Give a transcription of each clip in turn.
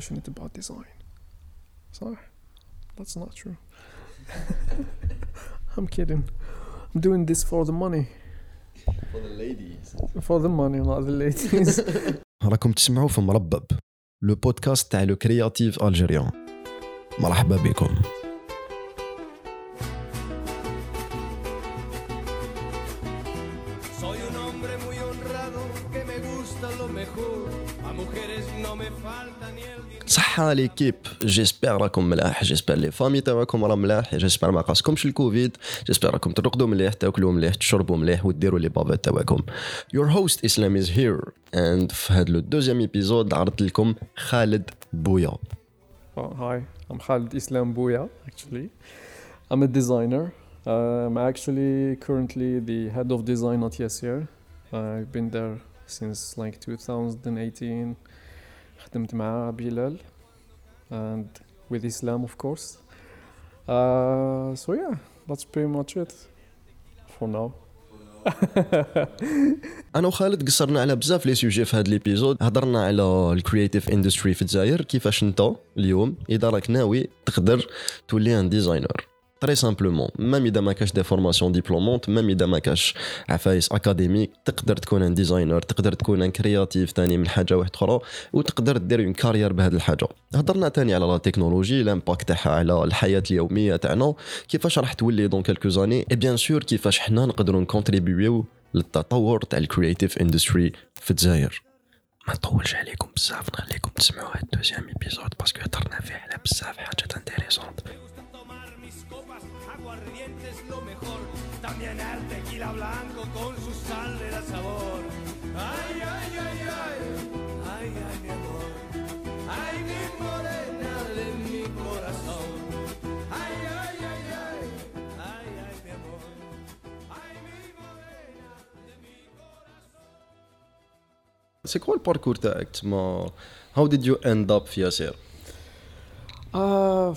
passionate about design صح that's not true I'm kidding I'm doing this for the money For the ladies. for the money not the ladies راكم تسمعوا في مربب لو بودكاست تاع لو كرياتيف الجيريان مرحبا بكم صحة ليكيب جيسبر راكم ملاح جيسبر لي فامي تاعكم راه ملاح جيسبر ما قاسكمش الكوفيد جيسبر راكم ترقدوا مليح تاكلوا مليح تشربوا مليح وديروا لي بافيت تاعكم Your host Islam is here and في هذا لو دوزيام ايبيزود عرضت لكم خالد بويا hi, I'm Khalid Islam Bouya, actually. I'm a designer. Uh, I'm actually currently the head of design at Yasir. I've been there since like 2018. خدمت مع بلال and with Islam, of course. Uh, so yeah, that's pretty much it for now. أنا وخالد قصرنا على بزاف لي سوجي في هذا ليبيزود هضرنا على الكرياتيف اندستري في الجزائر كيفاش أنت اليوم إذا راك ناوي تقدر تولي ان ديزاينر تري سامبلومون ميم اذا ما كاش دي فورماسيون ديبلومونت ميم اذا ما كاش عفايس اكاديميك تقدر تكون ان ديزاينر تقدر تكون ان كرياتيف تاني من حاجة واحدة أخرى وتقدر دير اون كارير بهذه الحاجة هضرنا تاني على لا تكنولوجي الامباكت تاعها على الحياة اليوميه تاعنا كيفاش راح تولي دون كالكو زاني اي بيان سور كيفاش حنا نقدروا نكونتريبيو للتطور تاع الكرياتيف اندستري في الجزائر ما نطولش عليكم بزاف نخليكم تسمعوا هاد الدوزيام ايبيزود باسكو هضرنا فيه على بزاف حاجات انتريسونت lo mejor. También el tequila blanco con su sal le da sabor. Ay, ay, ay, ay, ay, ay, mi amor. Ay, mi morena de mi corazón. Ay, ay, ay, ay, ay, ay, mi amor. Ay, mi morena de mi corazón. سي كوا الباركور تاعك تما هاو ديد يو اند اب في ياسير آه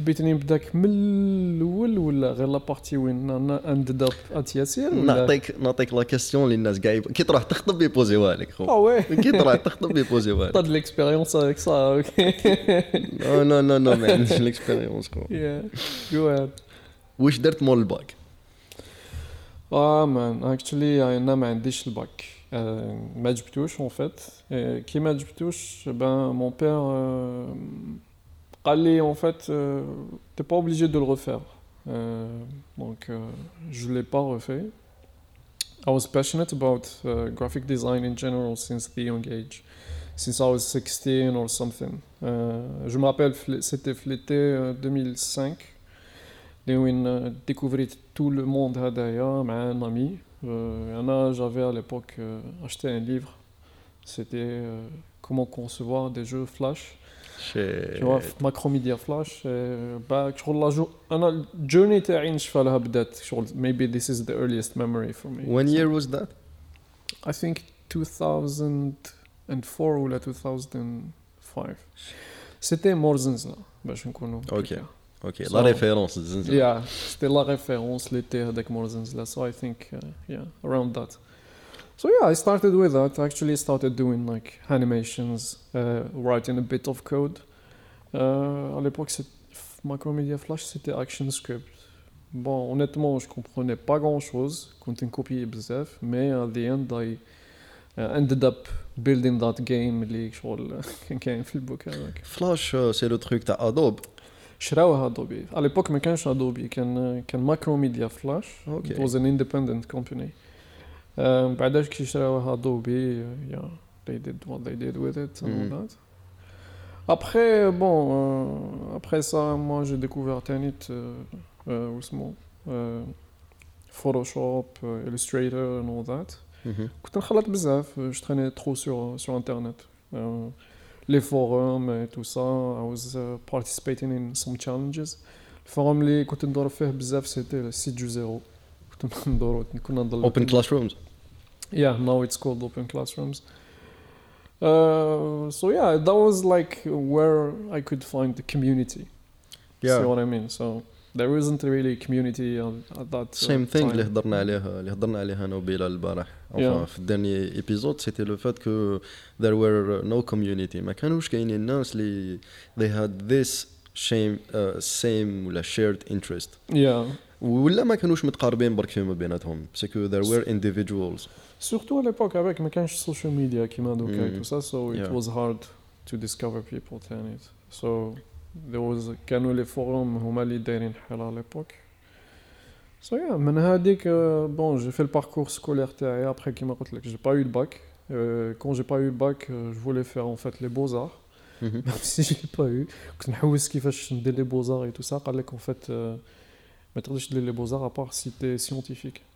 حبيت نبداك من الأول ولا غير لابارتي وين؟ اندد اب ات ياسير ولا؟ نعطيك نعطيك لا كيستيون اللي الناس كاع كي تروح تخطب يبوزيوها لك خو. وي. كي تروح تخطب يبوزيوها لك طاد l'expérience avec ça ok. نو نو نو نو ما عنديش الاكسبيريونس خو ahead. واش درت مول الباك؟ آه مان اكشلي أنا ما عنديش الباك. آه، ما جبتوش اون فيت كي ما جبتوش بان مون بير قال لي اون فيت t'es pas obligé de le refaire Euh, donc euh, je l'ai pas refait I was passionate about uh, graphic design in general since the young age since I was 16 or something Euh, je me rappelle fl- c'était في l'été euh, 2005 اللي وين آه، découvrit tout le monde هدايا مع un ami Euh, انا j'avais à l'époque euh, acheté un livre c'était euh, comment concevoir des jeux flash tu vois في ماكروميديا فلاش باك شغل لا جو انا الجورني تاعي نشفى لها بدات شغل maybe this is the earliest memory for me When year was that? I think 2004 ولا 2005 c'était Morzenza باش نكونوا اوكي اوكي So- لا ريفيرونس الزنزانة Yeah, c'était la référence l'été هذاك Morzenza so I think uh, yeah around that so yeah I started with that I actually started doing like animations uh, writing a bit of code uh, à l'époque c'est Macromedia Flash c'était ActionScript bon honnêtement je comprenais pas grand chose كنت نكوبي بزاف mais at the end I uh, ended up building that game اللي شغل كان كاين في البوك هذاك فلاش سي لو تروك تاع ادوب شراوها ادوبي على l'époque ما كانش ادوبي كان كان ماكرو ميديا فلاش اوكي it was an independent company um, بعداش كي شراوها ادوبي uh, yeah they did what they did with it and all Mhm. that après bon euh, après ça moi j'ai découvert Tanit euh, euh, واسمه euh, Photoshop euh, Illustrator and all that كنت نخلط بزاف je traînais trop sur sur internet euh, les forums et tout ça I was uh, participating in some challenges الفورم اللي كنت ندور فيه بزاف سيتي السيت جو زيرو كنت ندور كنا نضل اوبن كلاس رومز Yeah, now it's called open classrooms. Uh, so yeah, that was like where I could find the community. See what I mean? So there isn't really a community at, at that. uh, سيم ثينغ time. اللي هضرنا عليه اللي هضرنا عليها انا وبلال البارح enfin Yeah. في الدرني ايبيزود سيتي لو فات كو there were no community ما كانوش كاينين الناس اللي they had this shame uh, same ولا shared interest Yeah. ولا ما كانوش متقاربين برك فيما بيناتهم باسكو there were individuals Surtout à l'époque avec ما كانش social media كيما دوكا Mm. tout ça so it Yeah. was hard to discover people تاني so there was كانوا لي فوروم هما اللي دايرين حال على l'époque so yeah من هذيك bon j'ai fait le parcours scolaire تاعي après كيما قلت لك j'ai pas eu le bac Euh, quand j'ai pas eu le bac euh, je voulais faire en fait les beaux-arts Mhm. même si je l'ai pas eu كنت نحوس كيفاش ندير لي بوزار اي تو سا قال لك en fait euh, ما تقدرش دير لي بوزار ابار سي تي سيونتيفيك That was weird.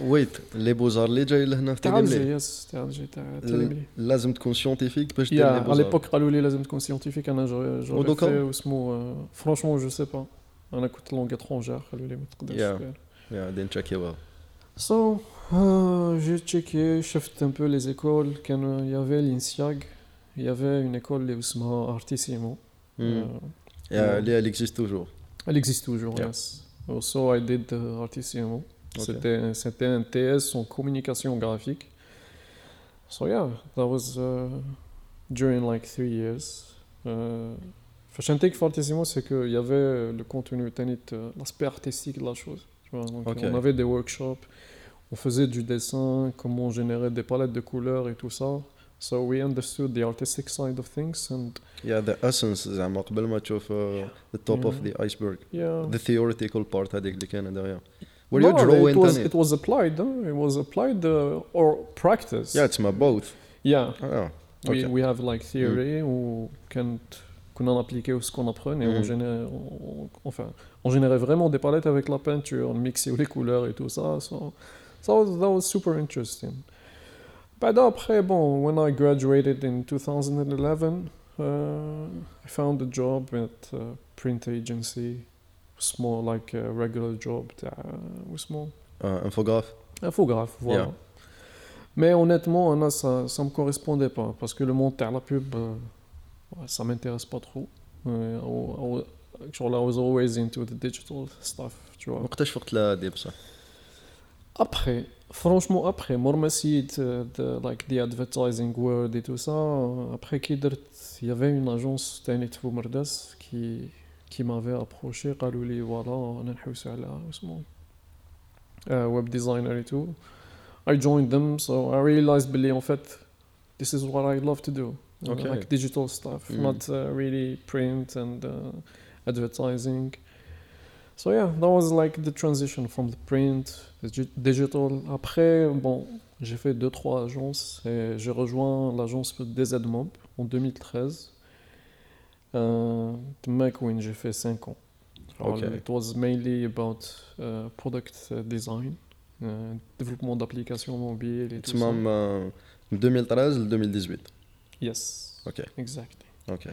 ويت لي بوزار اللي جاي لهنا في تاع الجي تيليملي يس تاع الجي تاع تيليملي لازم تكون سيونتيفيك باش دير يا لي على بوزار ليبوك قالوا لي لازم تكون سيونتيفيك انا جوري ودوكا؟ في واسمو فرونشمون جو سي با انا كنت لونغ اترونجير قالوا لي ما تقدرش Yeah. دير يا دين تشاكيوها سو جي تشيكي شفت ان بو لي زيكول كان يافي لينسياغ يافي اون ايكول اللي اسمها ارتيسيمو يا اللي elle existe toujours Elle existe toujours, Yeah. yes. Also, I did uh, Artissimo. Ok. C'était, c'était un TS en communication graphique. So yeah, that was uh, during like three years. Euh, فشنتك في Artissimo, c'est qu'il y avait le contenu, تاني, euh, l'aspect artistique de la chose. Tu vois, donc Ok. on avait des workshops, on faisait du dessin, comment on générait des palettes de couleurs et tout ça. So we understood the artistic side of things and يا ذا اسنس زعما قبل ما تشوف ذا توب اوف ذا ايسبرغ yeah. ذا theoretical بارت هذيك اللي كان دغيا Were no, you drawing it was, it? was applied. though. It was applied uh, or practice. Yeah, it's my both. Yeah. Oh, okay. we, we have like theory mm. ou qu'on qu'on appliquait ou ce qu'on apprenait. Mm. On générait, on, enfin, on générait vraiment des palettes avec la peinture, on mixait les couleurs et tout ça. So, so that was super interesting. But après, bon, when I graduated in 2011, uh, I found a job at a print agency. Small, like a regular job. تاع- small. انفوغراف Infographe, voilà. Yeah. Mais honnêtement, Anna, ça ça me correspondait pas. Parce que le monde de la pub, euh, ouais, ça m'intéresse pas trop. Euh, I- I wa- actually, I was always into the digital stuff, tu vois. وقتاش فقت لها هادي بصح Après, franchement, après, moi, je essayé de, de- like, the advertising world et tout ça. euh, Après, qui درت- il y avait une agence تاني في مرداس qui, qui m'avait approché, Kalouli, voilà, on uh, web designer et tout. I joined them, so I realized, Billy, en fait, this is what I love to do. Uh, like digital stuff, mm. not uh, really print and uh, advertising. So yeah, that was like the transition from the print, the digital. Après, bon, j'ai fait deux trois agences et j'ai rejoint l'agence des Edmomp en 2013. Euh, de McQueen, j'ai fait 5 ans. Alors, Okay. It was mainly about uh, product uh, design, uh, développement d'applications mobiles et tout ça. تسمى من 2013 ل 2018 Yes. Ok. Exactly. اوكي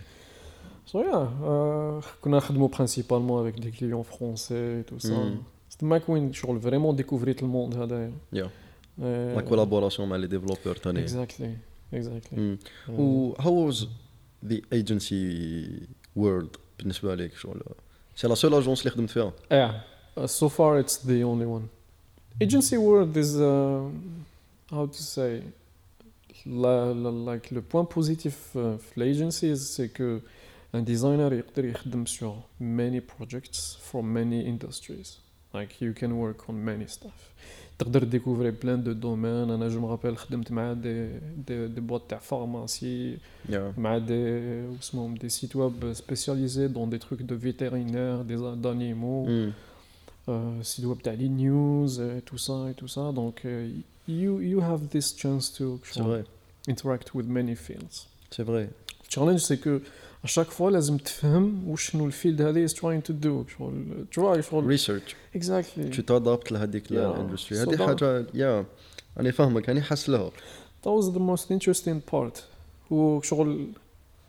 So yeah, euh, كنا نخدموا principalement avec des clients français et tout ça. Mm. C'était McQueen, شغل vraiment découvrir le monde هذايا. Yeah. Euh, لا كولابوراسيون مع لي ديفلوبور تاني Exactly. Exactly. مم. Euh, و how was the agency world بالنسبه لك شغل سي لا سول اجونس اللي خدمت فيها Yeah, uh, so far it's the only one. Agency world is, uh, how to say, la, la, like le point positif uh, في l'agency c'est que un designer يقدر يخدم sur many projects from many industries. Like you can work on many stuff. تقدر découvrir plein de domaines. انا جو مغابيل خدمت مع دي دي, دي بوات تاع pharmacie يا مع des, واسمهم, des sites web spécialisés dans des trucs de vétérinaires, des d'animaux. euh, site web t'as les news et tout ça et tout ça donc euh, you you have this chance to سي فري interact with many fields سي فري التشالنج سي كو à اشاك فوا لازم تفهم وشنو الفيلد هذا از تراين تو دو شغل تراي شغل ريسيرش اكزاكتلي تو تادابت لهذيك الاندستري هذه حاجة يا أنا فاهمك. أنا حاس لها. ذا واز ذا موست انتريستين بارت هو شغل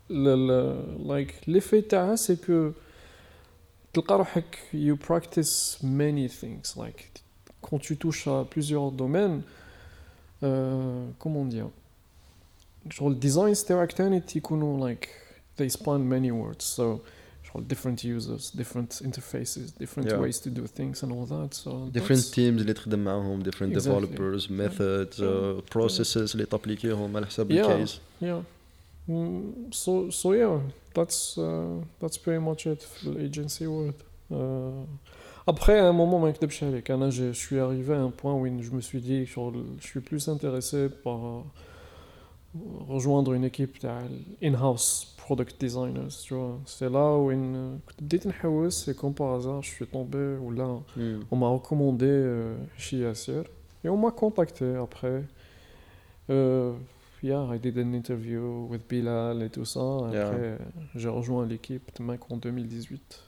لايك لي في تاعها سي كو تلقى روحك يو براكتيس ماني ثينكس لايك كون تو توش ا بليزيور دومين كومون دير شغل الديزاينز تاعك تاني تيكونوا لايك like, they span many words so شغل different users different interfaces different Yeah. ways to do things and all that so different that's- teams اللي تخدم معاهم different Exactly. developers methods uh, processes اللي تابليكيهم على حسب Yeah. الكيس Yeah. Mm, so so yeah, that's uh, that's pretty much it في l'agency world. Euh, après, à un moment, ما نكذبش عليك, أنا je je suis arrivé à un point où je me suis dit genre, je suis plus intéressé par euh, rejoindre une équipe تاع in-house product designers, tu vois. C'est là où une, كنت بديت نحوس, c'est comme par hasard, je suis tombé ou là, Hmm. on m'a recommandé euh, chez Yassir et on m'a contacté après. Euh, yeah, I did an interview with Bilal et tout ça. Yeah. Après, euh, j'ai rejoint l'équipe de Mac en 2018.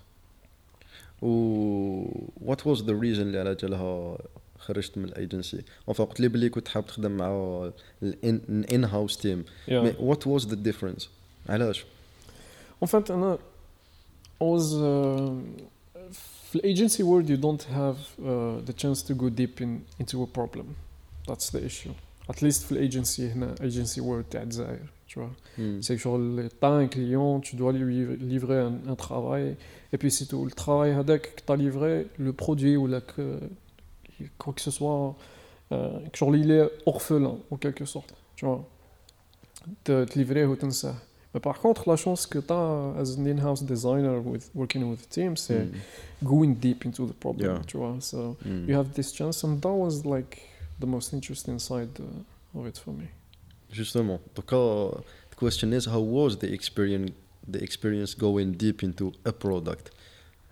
و what was the reason اللي على جالها خرجت من الايجنسي enfin قلت لي بلي كنت حاب تخدم مع الان هاوس تيم Yeah. مي what was the difference علاش En fait, أنا I was uh, في agency world you don't have uh, the chance to go deep in into a problem. That's the issue. At least في agency هنا agency world تاع الجزائر. Tu vois. Hmm. C'est que genre, tu as un client, tu dois lui livrer un, un travail, et puis c'est tout. Le travail هذاك que tu as livré, le produit ou la, que, quoi que ce soit, euh, que genre, il est orphelin, en quelque sorte. Tu vois. Te, te livrer ou تنساه. Mais par contre, la chance que tu as as an in-house designer with working with a team, c'est mm. going deep into the problem, yeah. tu vois. So mm. you have this chance, and that was like the most interesting side uh, of it for me. Justement. Donc, uh, the question is, how was the experience, the experience going deep into a product?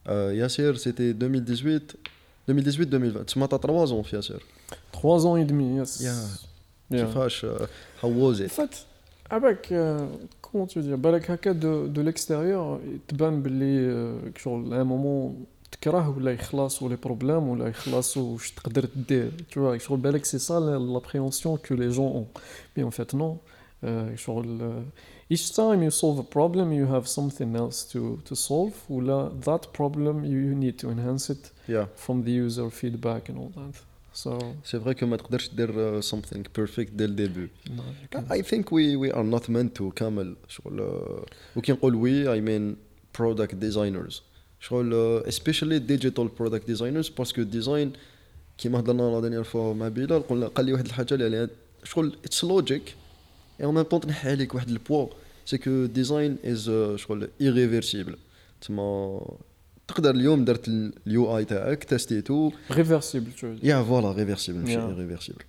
Uh, Yassir, c'était 2018, 2018-2020. Tu m'as 3 ans, Yassir. 3 ans et demi, yes. Yeah. yeah. Tu fâches, uh, how was it? En fait, avec. Euh, comment tu dis, بالك هكا de, de l'extérieur, تبان باللي euh, que genre, à un moment تكره ولا يخلص ولا بروبليم ولا يخلص واش تقدر دير tu vois شغل بالك c'est ça la- l'appréhension que les gens ont mais en fait non euh, شغل euh, each time you solve a problem you have something else to to solve ولا that problem you, you need to enhance it Yeah. from the user feedback and all that سي فري كو ما تقدرش دير سمثينغ بيرفكت ديال الديبي اي ثينك وي وي ار نوت مان تو كامل شغل وكي نقول وي اي مين برودكت ديزاينرز شغل especially ديجيتال برودكت ديزاينرز باسكو الديزاين كيما هضرنا لا دانيير فوا مع بلال قلنا قال لي واحد الحاجة اللي شغل اتس لوجيك اي اون طون تنحي عليك واحد البوا سي كو ديزاين از شغل ايريفيرسيبل تما تقدر اليوم درت اليو آي تاعك تستيتو dire. يا فوالا ريفيرسيبل ماشي Yeah. ريفيرسيبل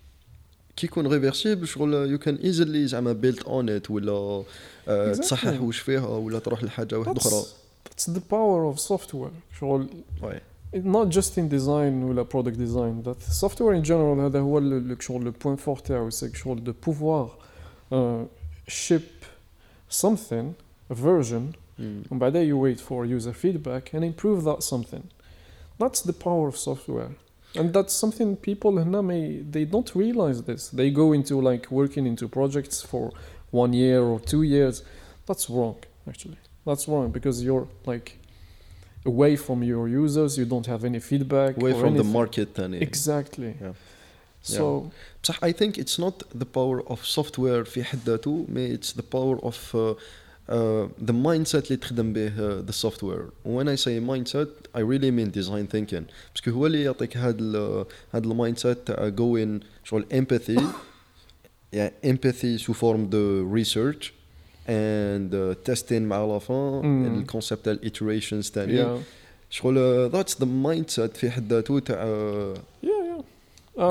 كي يكون ريفيرسيبل شغل يو كان ايزلي زعما بيلت اون ات ولا آه،. تصحح واش فيها ولا تروح لحاجة واحدة أخرى That's, that's the power of software شغل not just in design ولا product design that software in general هذا هو شغل le point fort تاعو que شغل de pouvoir uh, ship something a version ومن بعدها you wait for user feedback and improve that something that's the power of software and that's something people هنا may they don't realize this they go into like working into projects for one year or two years that's wrong actually that's wrong because you're like away from your users you don't have any feedback away or from the anything. market ثاني exactly Yeah. so بصح I think it's not the power of software في حد ذاته مي it's the power of uh, uh, the mindset اللي تخدم به uh, the software when I say mindset I really mean design thinking باسكو هو اللي يعطيك هذا ال هذا المايند سيت تاع going شغل empathy يعني empathy sous forme de research and uh, testing مع لا فان Mm. الكونسيبت تاع iterations ثاني yeah شغل uh, that's the mindset في حد ذاته تاع uh,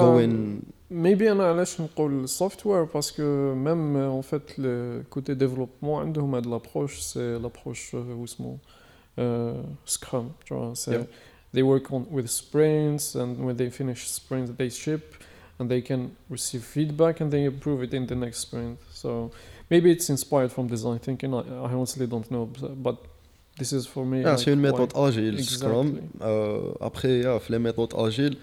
yeah yeah Um, going Maybe انا علاش نقول software parce que même euh, en fait le côté développement عندهم هاد l'approche c'est l'approche euh, où اسمه euh, Scrum tu vois c'est Yeah. they work on with sprints and when they finish sprints they ship and they can receive feedback and they improve it in the next sprint so maybe it's inspired from design thinking I, I honestly don't know but this is for me Ah, like, c'est une why- méthode agile, Exactly. Scrum. Euh, après, yeah, في les méthodes agiles,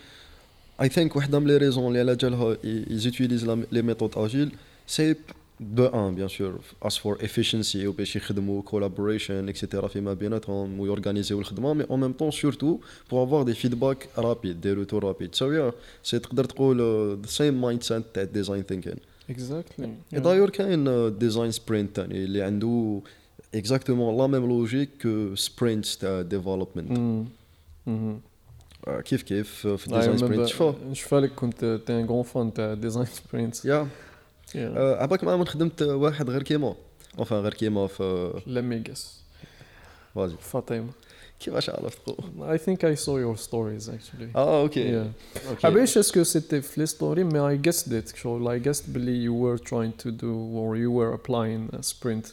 I think واحدة من les raisons اللي على جالها i- ils utilisent la- les méthodes agiles, c'est de un, bien sûr, as for efficiency وباش يخدموا collaboration, etc. فيما بيناتهم ويورغانيزيو الخدمة, mais en même temps, surtout, pour avoir des feedbacks rapides, des retours rapides. So yeah, c'est تقدر تقول uh, the same mindset تاع design thinking. exactly Et d'ailleurs كاين ديزاين سبرنت ثاني اللي عنده exactement la même logique que sprints تاع development Mm. Mhm. آه، كيف كيف في ديزاين سبرينت شفا شفا لك كنت تي ان غون فان تاع ديزاين سبرينت يا اباك ما خدمت واحد غير كيما اونفان غير كيما في لا ميغاس واجي فاطمه كيفاش عرفت اي ثينك اي سو يور ستوريز اكشلي آه أوكي ابيش اسكو سيتي في لي ستوري مي اي جيس ديت شغل اي جيس بلي يو وير تراين تو دو اور يو وير ابلاين سبرينت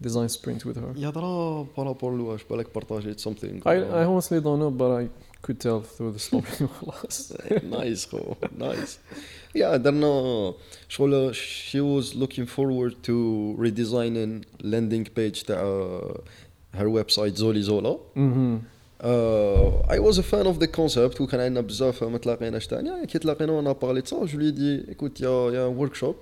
ديزاين سبرينت وذ هير يهضروا بارابور لواش بالك بارطاجيت سمثينغ اي honestly don't نو بات اي could tell through the story وخلاص نايس خو نايس يا درنا شغل she was looking forward to redesigning landing page تاع uh, her website زولي زولا mm-hmm. uh, I was a fan of the concept. وكان عندنا بزاف ما تلاقيناش ثاني كي تلاقينا أنا بارلي تسا جو لي دي ايكوت يا يا ورك شوب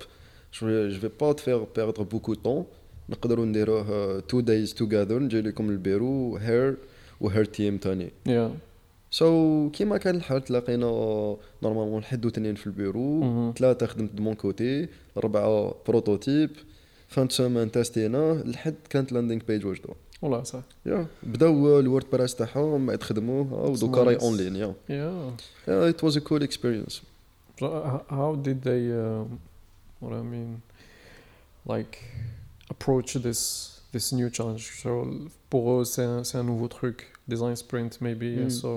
جو في با تفير بيردر بوكو طون نقدروا نديروه تو دايز توغادر نجي لكم البيرو هير وهير تيم ثاني yeah. سو so, كيما كان الحال تلاقينا نورمالمون الحد واثنين في البيرو مهم. ثلاثة خدمت دو مون كوتي ربعة بروتوتيب فان سومان تاستينا الحد كانت لاندينغ بيج واجدة والله صح. يا بداو الورد بريس تاعهم بعد خدموه ودوكا راي nice. اون لين يا a cool experience. So, h- how did they, um, what I mean, like, approach this this new challenge? So, pour eux, c'est un, c'est un nouveau truc, design sprint maybe. Mm. So,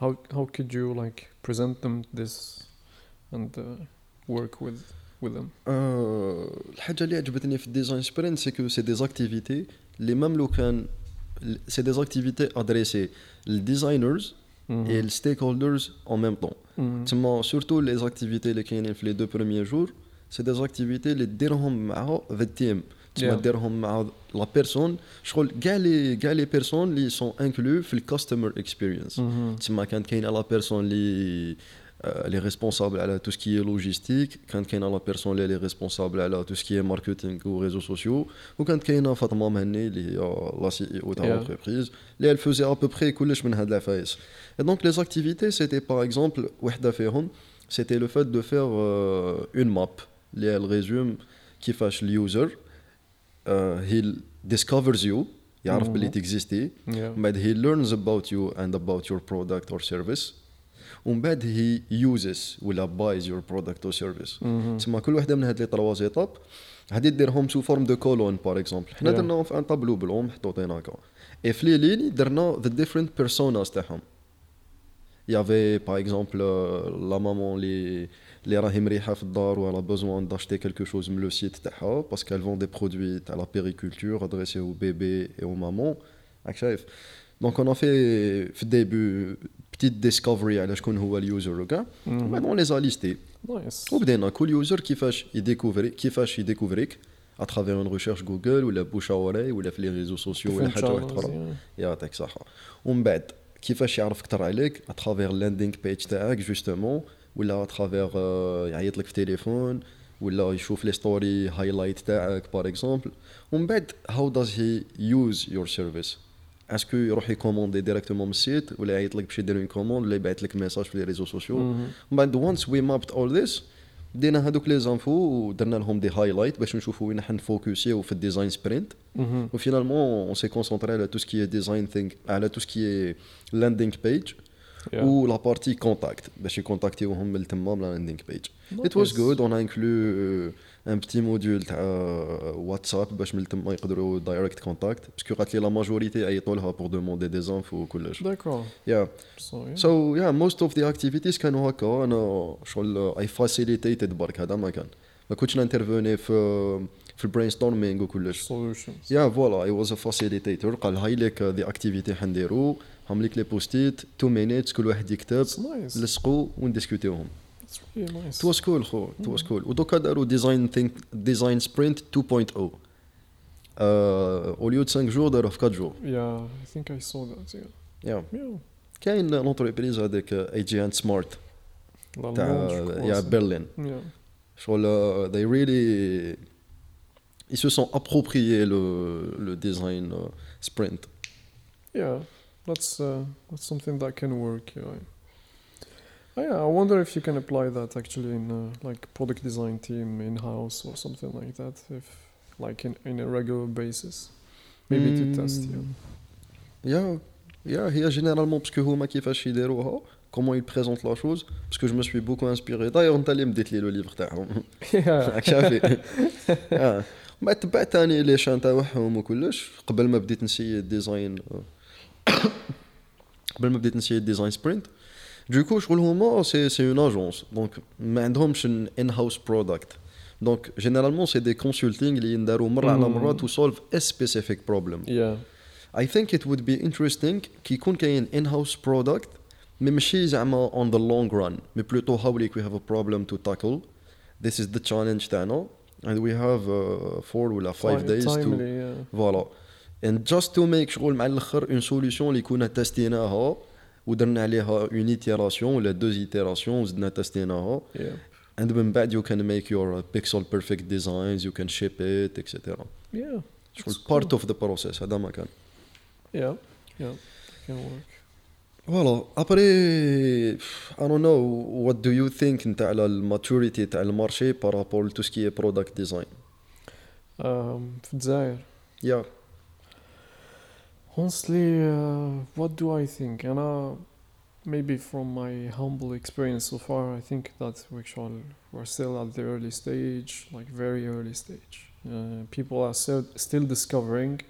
how how could you like present them this and uh, work with with them? آه، الحاجة اللي عجبتني في الديزاين سبرينت سي كو سي دي زاكتيفيتي اللي ميم لو كان سي دي زاكتيفيتي ادريسي للديزاينرز اي الستيك هولدرز اون ميم طون Mhm. تما سورتو لي زاكتيفيتي اللي كاينين في لي دو بروميير جور سي دي زاكتيفيتي اللي ديرهم مع ذا تيم تما Yeah. ديرهم مع لا بيرسون شغل كاع لي كاع لي بيرسون اللي سون انكلو في الكاستمر اكسبيرينس Mhm. تما كانت كاينه لا بيرسون اللي آه، اللي ريسبونسابل على تو سكي لوجيستيك كانت كاينه لا بيرسون اللي ريسبونسابل على تو سكي ماركتينغ و ريزو سوسيو وكانت كاينه فاطمه مهني اللي هي لا سي اي او تاع Yeah. لونتربريز اللي elle faisait à peu près كلش من هاد العفايس et donc les activités c'était par exemple وحده فيهم c'était le fait de faire euh, une map اللي elle résume كيفاش اليوزر he discovers you يعرف Mhm. باللي تكزيستي Yeah. من بعد he learns about you and about your product or service ومن بعد he uses ولا your product or service Mhm. تسمى كل وحدة من هاد لي تروا زيتاب هادي ديرهم سو فورم دو كولون بار اكزومبل حنا. درناهم في ان طابلو بلون محطوطين هكا اي في لي درنا ذا ديفرنت بيرسوناز تاعهم يافي باغ اكزومبل لا مامون اللي اللي راهي مريحه في الدار و بوزوان داشتي كلكو شوز من لو سيت تاعها باسكو elle vend des produits تاع لا بيريكولتور ادريسي او بيبي اي او مامون راك شايف دونك اون في في الديبي بتيت ديسكفري على شكون هو اليوزر وكاع ومن بعد Mhm. اون لي زاليستي Nice. وبدينا كل يوزر كيفاش يديكوفري كيفاش يديكوفريك اترافير اون ريشيرش جوجل ولا بوش اوري ولا في لي ريزو سوسيو ولا Different حاجه واحده channels, اخرى yeah. يعطيك صحه ومن بعد كيفاش يعرف اكثر عليك اترافير اللاندينغ بيج تاعك جوستومون ولا اترافير يعيط لك في تليفون ولا يشوف لي ستوري هايلايت تاعك بار اكزومبل ومن بعد هاو داز هي يوز يور سيرفيس اسكو يروح يكوموندي ديريكتومون من السيت ولا يعيط لك باش يدير اون كوموند ولا يبعث لك ميساج في لي ريزو سوسيو Mhm. من بعد وانس وي مابت اول ذيس دينا هذوك لي زانفو ودرنا لهم دي هايلايت باش نشوفوا وين حنفوكسيو في الديزاين سبرينت Mhm. وفينالمون اون سي كونسونطري على تو سكي ديزاين ثينك على تو سكي لاندينغ بيج Yeah. و لا بارتي كونتاكت باش يكونتاكتيوهم من تما من اللاندينغ بيج ات واز. جود اون انكلو ان بتي موديول تاع واتساب باش من تما يقدروا دايركت كونتاكت باسكو قالت لي لا ماجوريتي عيطوا لها بور دوموندي دي زانفو وكلش D'accord. يا So, yeah. سو يا موست اوف ذا اكتيفيتيز كانوا هكا أنا شغل اي فاسيليتيتد برك هذا ما كان ما كنتش نانترفوني في في البرين ستورمينغ وكلش Solutions. يا فوالا اي واز ا فاسيليتيتور قال هاي لك ذا اكتيفيتي حنديرو هم لك لي بوستيت تو مينيتس كل واحد يكتب It's nice. لصقوا ونديسكوتيوهم It's really nice. ات واز كول خو ات واز كول ودوكا داروا ديزاين ثينك ديزاين سبرينت 2.0 او ليو 5 جور داروه في 4 جور Yeah, I think I saw that. Yeah. يا Yeah. كاين لونتربريز هذاك اي جي اند سمارت La تاع Lange, je crois, يا c'est- برلين Yeah. شغل uh, they really ils se sont appropriés le, le design uh, sprint Yeah, that's uh, that's something that can work. Yeah. Oh, yeah, I wonder if you can apply that actually in uh, like product design team in house or something like that. If like in, in a regular basis. maybe Hmm. to test yeah. يا يا هي جينيرالمون باسكو هما كيفاش يديروها كومون يل بريزونت لا شوز باسكو جو مو سوي بوكو انسبيري دايوغ انت اللي مديت لي لو ليفر تاعهم yeah راك شافي آه. بعد تبعت تاني لي شان تاعهم وكلش قبل ما بديت نسيي ديزاين قبل ما بديت نسيي ديزاين سبرينت دوكو شغل هما سي سي اون اجونس دونك ما عندهمش ان هاوس برودكت دونك جينيرالمون سي دي كونسلتينغ اللي ينداروا مره على مره تو سولف ا سبيسيفيك بروبلم yeah I think it would be interesting كي يكون كاين in-house product مي ماشي زعما on the long run مي بلوتو هاوليك we have a problem to tackle this is the challenge تاعنا and we have uh, four ولا five Time- days to timely yeah. فوالا And just to make شغل مع الآخر اون سوليوشن اللي كنا تستيناها ودرنا عليها اون ايتيراسيون ولا دوز ايتيراسيون وزدنا تستيناها. Yeah. And من بعد you can make your pixel perfect designs you can ship it etc yeah. شغل part cool. of the process هذا ما كان. Yeah. Yeah. Can work. فوالا ابري I don't know what do you think انت على الماتوريتي تاع المارشي بارابول تو سكي برودكت ديزاين um, في الجزائر. يا Honestly, uh, what do I think? And uh, maybe from my humble experience so far, I think that we shall, we're still at the early stage, like very early stage. Uh, people are still, still discovering.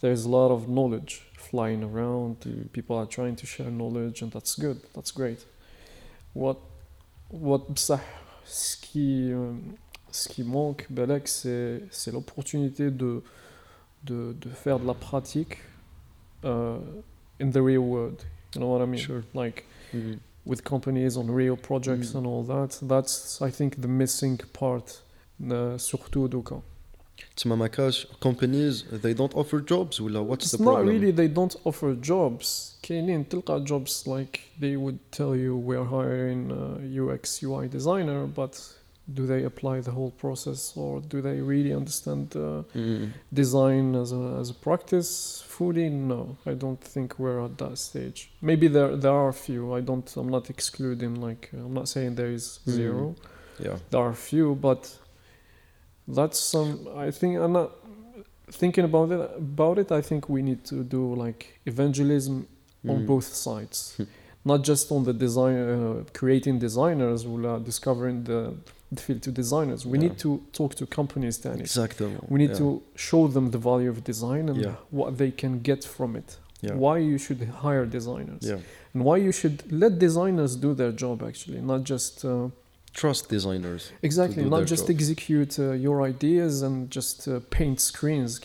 There's a lot of knowledge flying around. People are trying to share knowledge, and that's good. That's great. What, what بصح, ce qui, euh, ce qui manque, بالك, c'est, c'est l'opportunité de, de, de faire de la pratique uh, in the real world. You know what I mean? Sure. Like with companies on real projects Mm. and all that. That's I think the missing part. Uh, surtout دوكا. تسمى ما كاش companies they don't offer jobs ولا what's It's the not problem really they don't offer jobs. كاينين تلقى jobs like they would tell you we're hiring a UX UI designer, but do they apply the whole process or do they really understand uh, Mm. design as a as a practice fully? No i don't think we're at that stage. Maybe there there are a few. I don't i'm not excluding like i'm not saying there is Mm. zero. Yeah. There are a few but that's some i think i'm not thinking about it about it. I think we need to do like evangelism on Mm. both sides. Not just on the design uh, creating designers or are discovering the field, to designers. We yeah. need to talk to companies, Danny. Exactly. We need yeah. to show them the value of design and yeah. what they can get from it. Why you should hire designers. And why you should let designers do their job, actually, not just. Uh, Trust designers. Exactly, not just job. execute uh, your ideas and just uh, paint screens.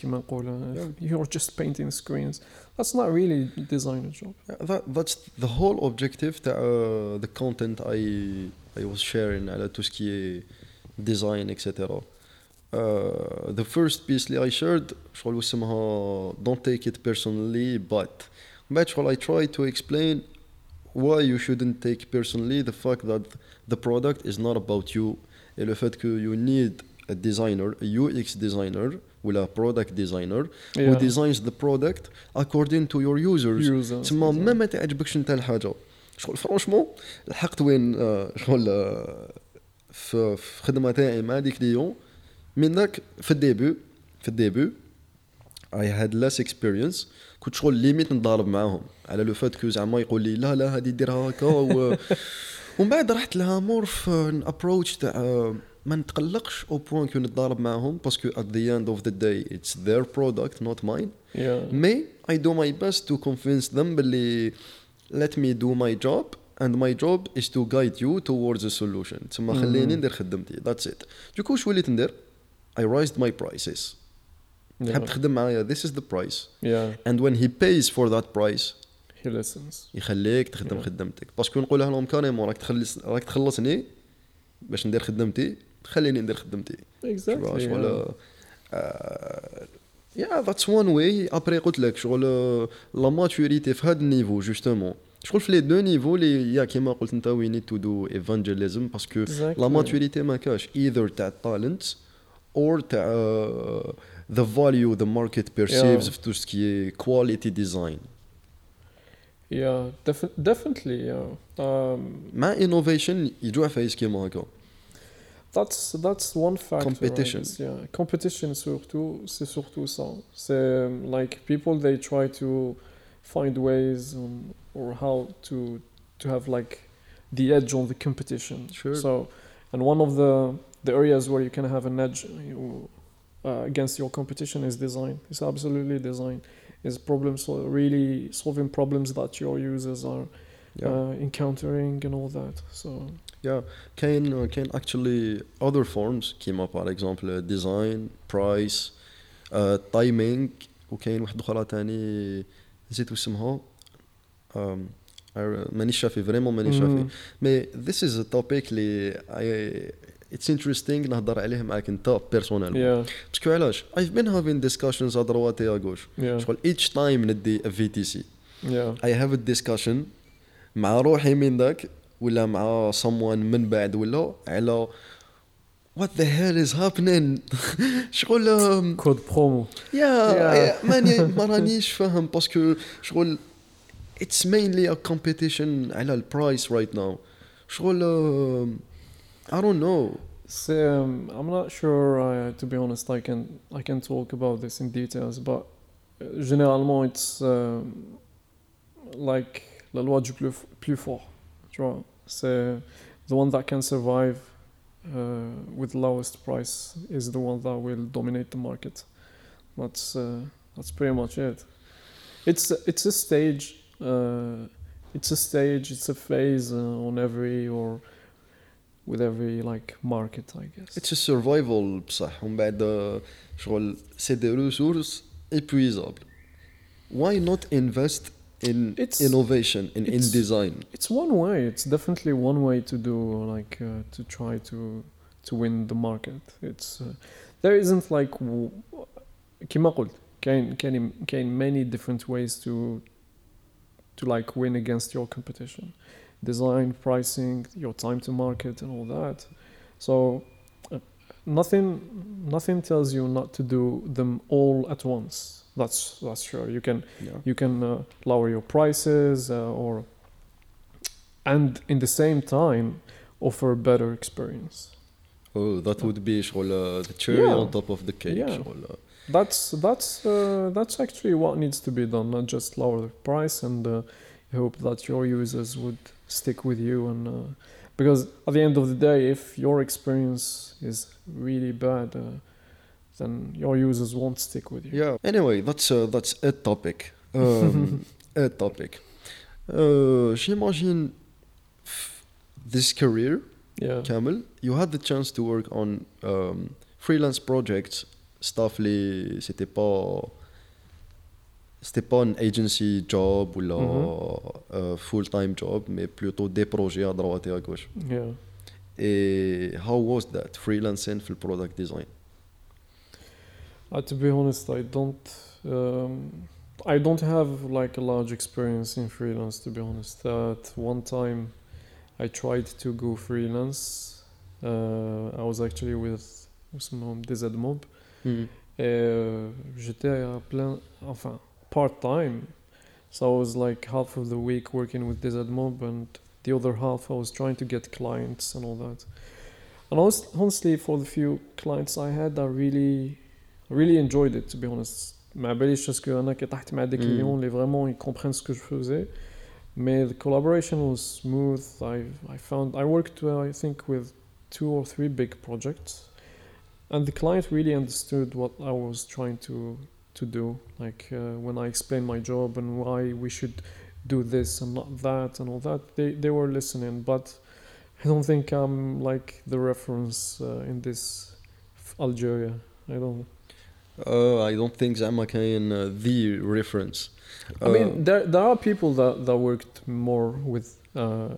You're just painting screens. That's not really designer job. That, that's the whole objective, that, uh, the content I I was sharing على tout ce qui est design etc. Uh, the first piece اللي I shared شغل اسمها don't take it personally but بعد شغل I try to explain why you shouldn't take personally the fact that the product is not about you et le fait que you need a designer a UX designer ولا product designer who Yeah. designs the product according to your users Users, تسمى exactly. ما ما تعجبكش انت الحاجه شغل فرونشمون لحقت وين آه، شغل آه، في الخدمه تاعي مع دي كليون. من ذاك في الديبي في الديبي I had less experience. كنت شغل ليميت نضارب معاهم. على لو فات كو زعما يقول لي لا لا هادي ديرها هكا. و... ومن بعد رحت لها مور في ابروتش تاع آه، ما نتقلقش أو بوان كو نتضارب معاهم باسكو the end of the day it's their product not mine. Yeah. May I do my best to convince them باللي let me do my job and my job is to guide you towards a solution تسمى خليني ندير خدمتي that's it دوكو واش وليت ندير I raised my prices Yeah. تحب تخدم معايا this is the price yeah. and when he pays for that price He listens. يخليك تخدم Yeah. خدمتك باسكو نقولها لهم كاريمون راك تخلص راك تخلصني باش ندير خدمتي خليني ندير خدمتي Exactly. شغل yeah. يا ذاتس وان واي ابري قلت لك شغل لا ماتوريتي في هذا النيفو جوستومون شغل في لي دو نيفو اللي يا كيما قلت انت وي نيد تو دو ايفانجيليزم باسكو Exactly. لا ماتوريتي ما كاش ايذر تاع التالنت اور تاع ذا فاليو ذا ماركت بيرسيفز Yeah. في تو سكي كواليتي ديزاين Yeah, defi- definitely. Yeah. Um, مع انوفيشن يجوع فايس كيما هكا That's that's one factor. Competition. guess, yeah, competition surtout, c'est surtout ça. C'est um, like people they try to find ways on, or how to to have like the edge on the competition. Sure. So, and one of the the areas where you can have an edge you, uh, against your competition is design. It's absolutely design. Is problem so really solving problems that your users are Yeah. uh, encountering and all that. So Yeah. كاين كاين uh, actually other forms كيما بار اكزومبل ديزاين برايس تايمينغ وكاين واحد أخرى تاني نسيت اسمها. مانيش شافي فريمون مانيش شافي. مي ذيس از توبيك اللي اتس انتريستينغ نهضر عليه معاك انت بيرسونيل باسكو علاش؟ ايف بين هافين ديسكاشنز ا دروات اي غوش. شغل ايتش تايم ندي في تي سي اي هاف ا ديسكاشن مع روحي من ذاك. ولا مع someone من بعد ولا على what the hell is happening شغل um, Code promo. يا Yeah. ماني ما رانيش فاهم باسكو شغل it's mainly a competition على البرايس right now شغل um, I don't know So, um, I'm not sure. Uh, to be honest, I can I can talk about this in details, but uh, généralement it's um, like la loi du plus, plus fort. Tu vois, c'est the one that can survive uh, with lowest price is the one that will dominate the market. That's uh, that's pretty much it. It's it's a stage. Uh, it's a stage. It's a phase uh, on every or with every like market, I guess. it's a survival بصح ومن بعد شغل c'est des ressources épuisables why not invest in It's- innovation in, in it's- design It's one way. It's definitely one way to do like uh, to try to to win the market. It's uh, there isn't like w- كما قلت كاين كاين كاين many different ways to to like win against your competition. Design, pricing, your time to market, and all that. So uh, nothing nothing tells you not to do them all at once. That's that's sure. You can yeah. you can uh, lower your prices uh, or and in the same time offer a better experience oh that would be شغل uh, the cherry Yeah. on top of the cake Yeah. شغل uh, that's that's uh, that's actually what needs to be done not just lower the price and uh, hope that your users would stick with you and uh, because at the end of the day if your experience is really bad uh, then your users won't stick with you. Yeah. Anyway, that's uh, that's a topic. Um, a topic. Uh, j'imagine this career, yeah. Kamel, you had the chance to work on um, freelance projects, stuff les, c'était pas c'était pas une agency job ou la mm-hmm. Uh, full-time job, mais plutôt des projets à droite et à gauche. Yeah. Et how was that, freelancing for product design? Uh, to be honest, I don't. Um, I don't have like a large experience in freelance. To be honest, at one time, I tried to go freelance. Uh, I was actually with some DZ Mob. Hmm. Euh, j'étais à plein, enfin, part-time. So I was like half of the week working with DZ Mob and the other half I was trying to get clients and all that. And honestly, for the few clients I had, I really, really enjoyed it, to be honest. ما باليش parce que انا كي طحت مع des Mm. clients اللي vraiment ils comprennent ce que je faisais. Mais the collaboration was smooth. I I found I worked uh, I think with two or three big projects and the client really understood what I was trying to to do. Like uh, when I explained my job and why we should do this and not that and all that, they they were listening. But I don't think I'm like the reference uh, in this f- Algeria. I don't. uh, I don't think زعما كاين uh, the reference I mean, there there are people that that worked more with uh,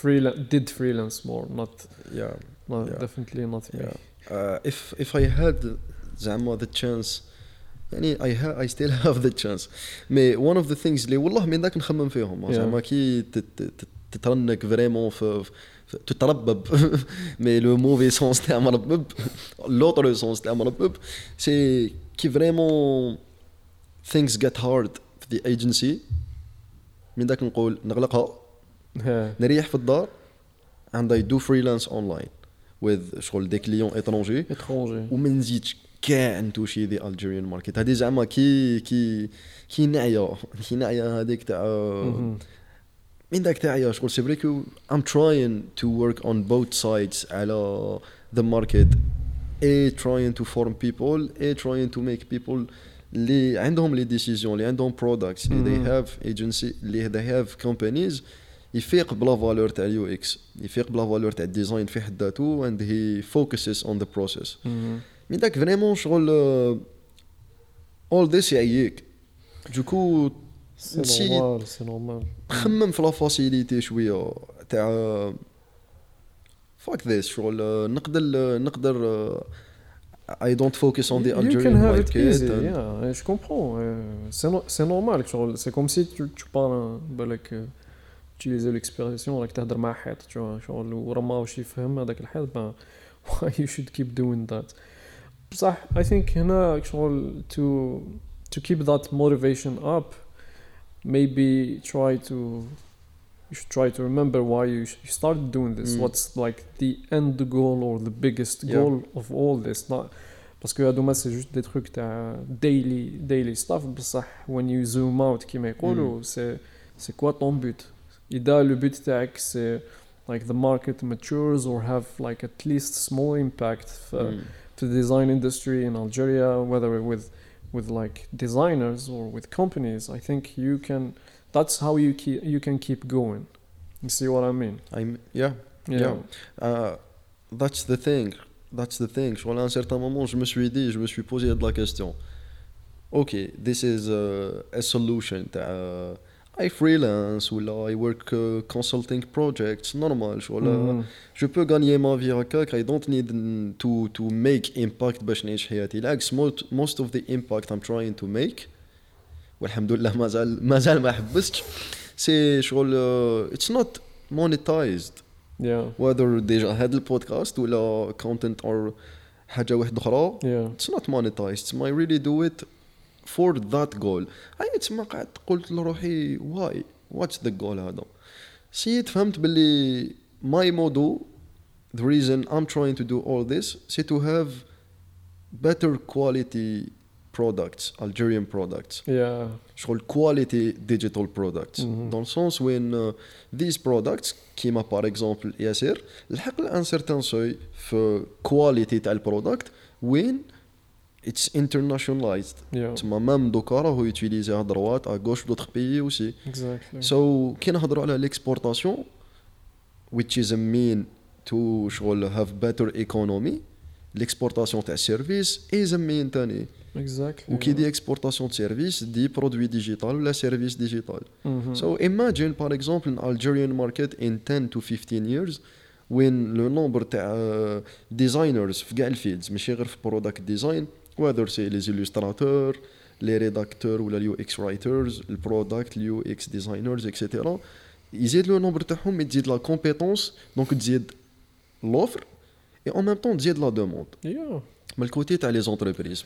freelance, did freelance more, not yeah not Yeah. definitely not me. Yeah. Uh, if if I had زعما the chance يعني I ha I still have the chance مي one of the things اللي والله من ذاك نخمم فيهم Yeah. زعما كي تت- تت- تترنك فريمون في في- تتربب. مي لو موفي سونس تاع مربب لوطر سونس تاع مربب سي كي فريمون things get hard في the agency. من ذاك نقول نغلقها. نريح في الدار. And I do freelance online with شغل دي كليون اترونجي étranger. وما نزيدش كاع نتوشي دي الجيريان ماركت هادي زعما كي كي كي نعيا. كي نعيا هذيك تاع عندك تاعي شغل سي فري ام تراين تو ورك اون بوث سايدز على ذا ماركت اي تراين تو فورم بيبول اي تراين تو ميك بيبول اللي عندهم لي ديسيزيون اللي عندهم برودكتس اللي ذي هاف ايجنسي اللي ذي هاف كومبانيز يفيق بلا فالور تاع اليو إكس. يفيق بلا فالور تاع الديزاين في حد ذاته اند هي فوكسز اون ذا بروسيس من داك فريمون شغل آه، اول ذيس يعييك. دوكو سي نورمال سي نورمال خمم في لافاسيليتي شوية. تاع فاك ذيس شغل نقدر نقدر اي دونت فوكس اون ذا الجيريان ماركت يا جو كومبرون سي نورمال شغل سي كوم سي تو بار بالك تيليزي ليكسبيرياسيون راك تهدر مع حيط شغل ورما واش يفهم هذاك الحيط واي يو شود كيب دوين ذات بصح اي ثينك هنا شغل تو تو كيب ذات موتيفيشن اب maybe try to you should try to remember why you, sh- you started doing this Mm. what's like the end goal or the biggest Yeah. goal of all this not parce que هادوما c'est juste des trucs تاع daily daily stuff بصح when you zoom out كيما يقولوا c'est c'est quoi ton but إذا le but تاعك c'est like the market matures or have like at least small impact في, Mm. to the design industry in Algeria, whether with with like designers or with companies, I think you can. That's how you keep you can keep going. You see what I mean? I'm yeah Yeah. Uh, that's the thing. That's the thing. Sur un certain moment, je me suis dit, je me suis posé de la question. Ok, this is uh, a solution. Uh, I freelance ou là, I work uh, consulting projects, normal. شغل, Mhm. Je peux gagner ma vie هكاك. I don't need n- to to make impact باش نعيش حياتي. بالعكس most most of the impact I'm trying to make والحمد لله مازال مازال ما حبستش. سي شغل uh, it's not monetized. Yeah. whether ديجا هاد البودكاست ولا content or حاجة واحدة أخرى Yeah. it's not monetized I really do it for that goal هاي تسمى قعدت قلت لروحي why what's the goal هذا سيت فهمت باللي my motto the reason I'm trying to do all this c'est to have better quality products Algerian products Yeah. شغل quality digital products Mhm. dans le sens when uh, these products كيما par exemple ياسر لحق لان certain seuil في quality تاع البرودكت وين internationalized Yeah. تما مام دوكا راهو يوتيليزي دروات ا غوش دوتر بيي اوسي. سو كي نهضروا على ليكسبورتاسيون which is a mean to شغل have better economy l'exportation تاع السيرفيس is a mean تاني exactly. وكي. دي اكسبورتاسيون سيرفيس دي برودوي ديجيتال ولا سيرفيس ديجيتال Mhm. So imagine par exemple an Algerian market in 10 to 15 years when le nombre تاع uh, designers في كاع الفيلدز ماشي غير في product design whether c'est les illustrateurs les rédacteurs ولا اليو اكس رايترز البرودكت اليو اكس ديزاينرز اكسيتيرا يزيد لو نومبر تاعهم تزيد لا كومبيتونس دونك تزيد لوفر et en même temps تزيد لا دوموند Yeah. من الكوتي تاع لي زونتربريز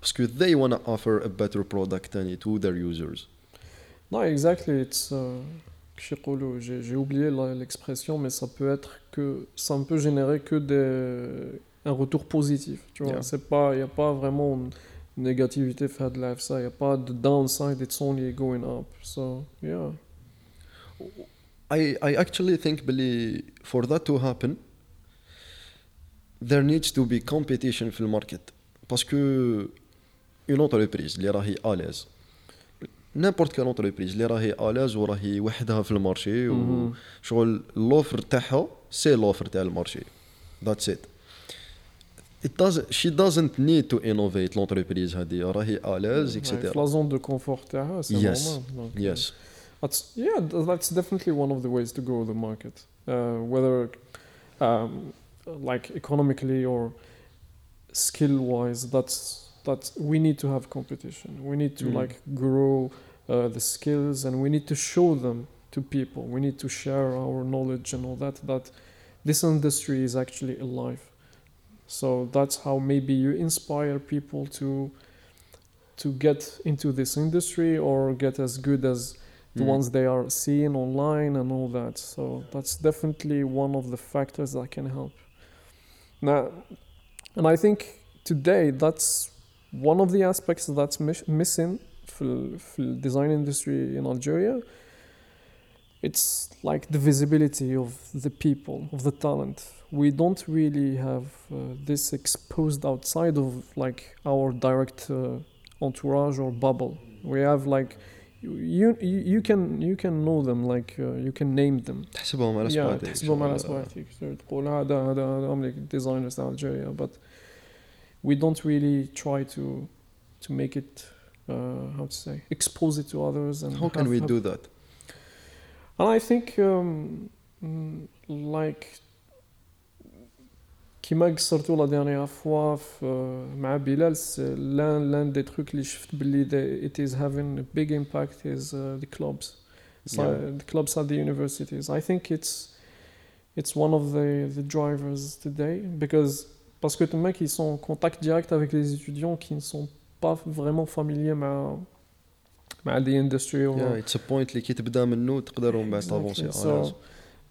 باسكو they wanna offer a better product تاني to their users Non, exactly. It's. euh, je sais pas le- J'ai j'ai oublié la- l'expression, mais ça peut être que ça ne peut générer que des, un retour positif. Tu vois, Yeah. c'est pas, il y a pas vraiment une négativité fait de life ça. Il y a pas de downside. It's only going up. So yeah. I, I actually think Billy, for that to happen, there needs to be competition في الماركت باسكو une entreprise اللي راهي اليز n'importe quelle entreprise اللي راهي اليز وراهي وحدها في المارشي مهم. وشغل لوفر تاعها سي لوفر تاع المارشي that's it it does she doesn't need to innovate l'entreprise هذه راهي اليز Ouais, etc La zone de confort, تاعها, c'est Yes. normal. Donc, euh, yes That's yeah, th- that's definitely one of the ways to grow the market. Uh, whether um, like economically or skill wise, that's that's we need to have competition. We need to Mm. like grow uh, the skills and we need to show them to people. We need to share our knowledge and all that. That this industry is actually alive. So that's how maybe you inspire people to to get into this industry or get as good as the Mm. ones they are seeing online and all that. So that's definitely one of the factors that can help. Now, and I think today that's one of the aspects that's mis- missing for the design industry in Algeria. It's like the visibility of the people, of the talent We don't really have uh, this exposed outside of like our direct uh, entourage or bubble. We have like you you you can you can know them like uh, you can name them تحسبهم على yeah صباعك تحسبهم على صباعتك تقول هذا هذا هذا هم like designers in Algeria but we don't really try to to make it uh, how to say expose it to others and how can have- we have- do that and I think um, mm, like كيما قصرتو لا ديرنيير فوا في مع بلال سي لان لان دي تروك اللي شفت باللي they- it is having a big impact is uh, the clubs so Yeah. the clubs at the universities I think it's it's one of the the drivers today because parce que les mecs ils sont en contact direct avec les étudiants qui ne sont pas vraiment familiers مع مع the industry or yeah it's a point اللي كي تبدا منه تقدر من بعد Exactly. تافونسي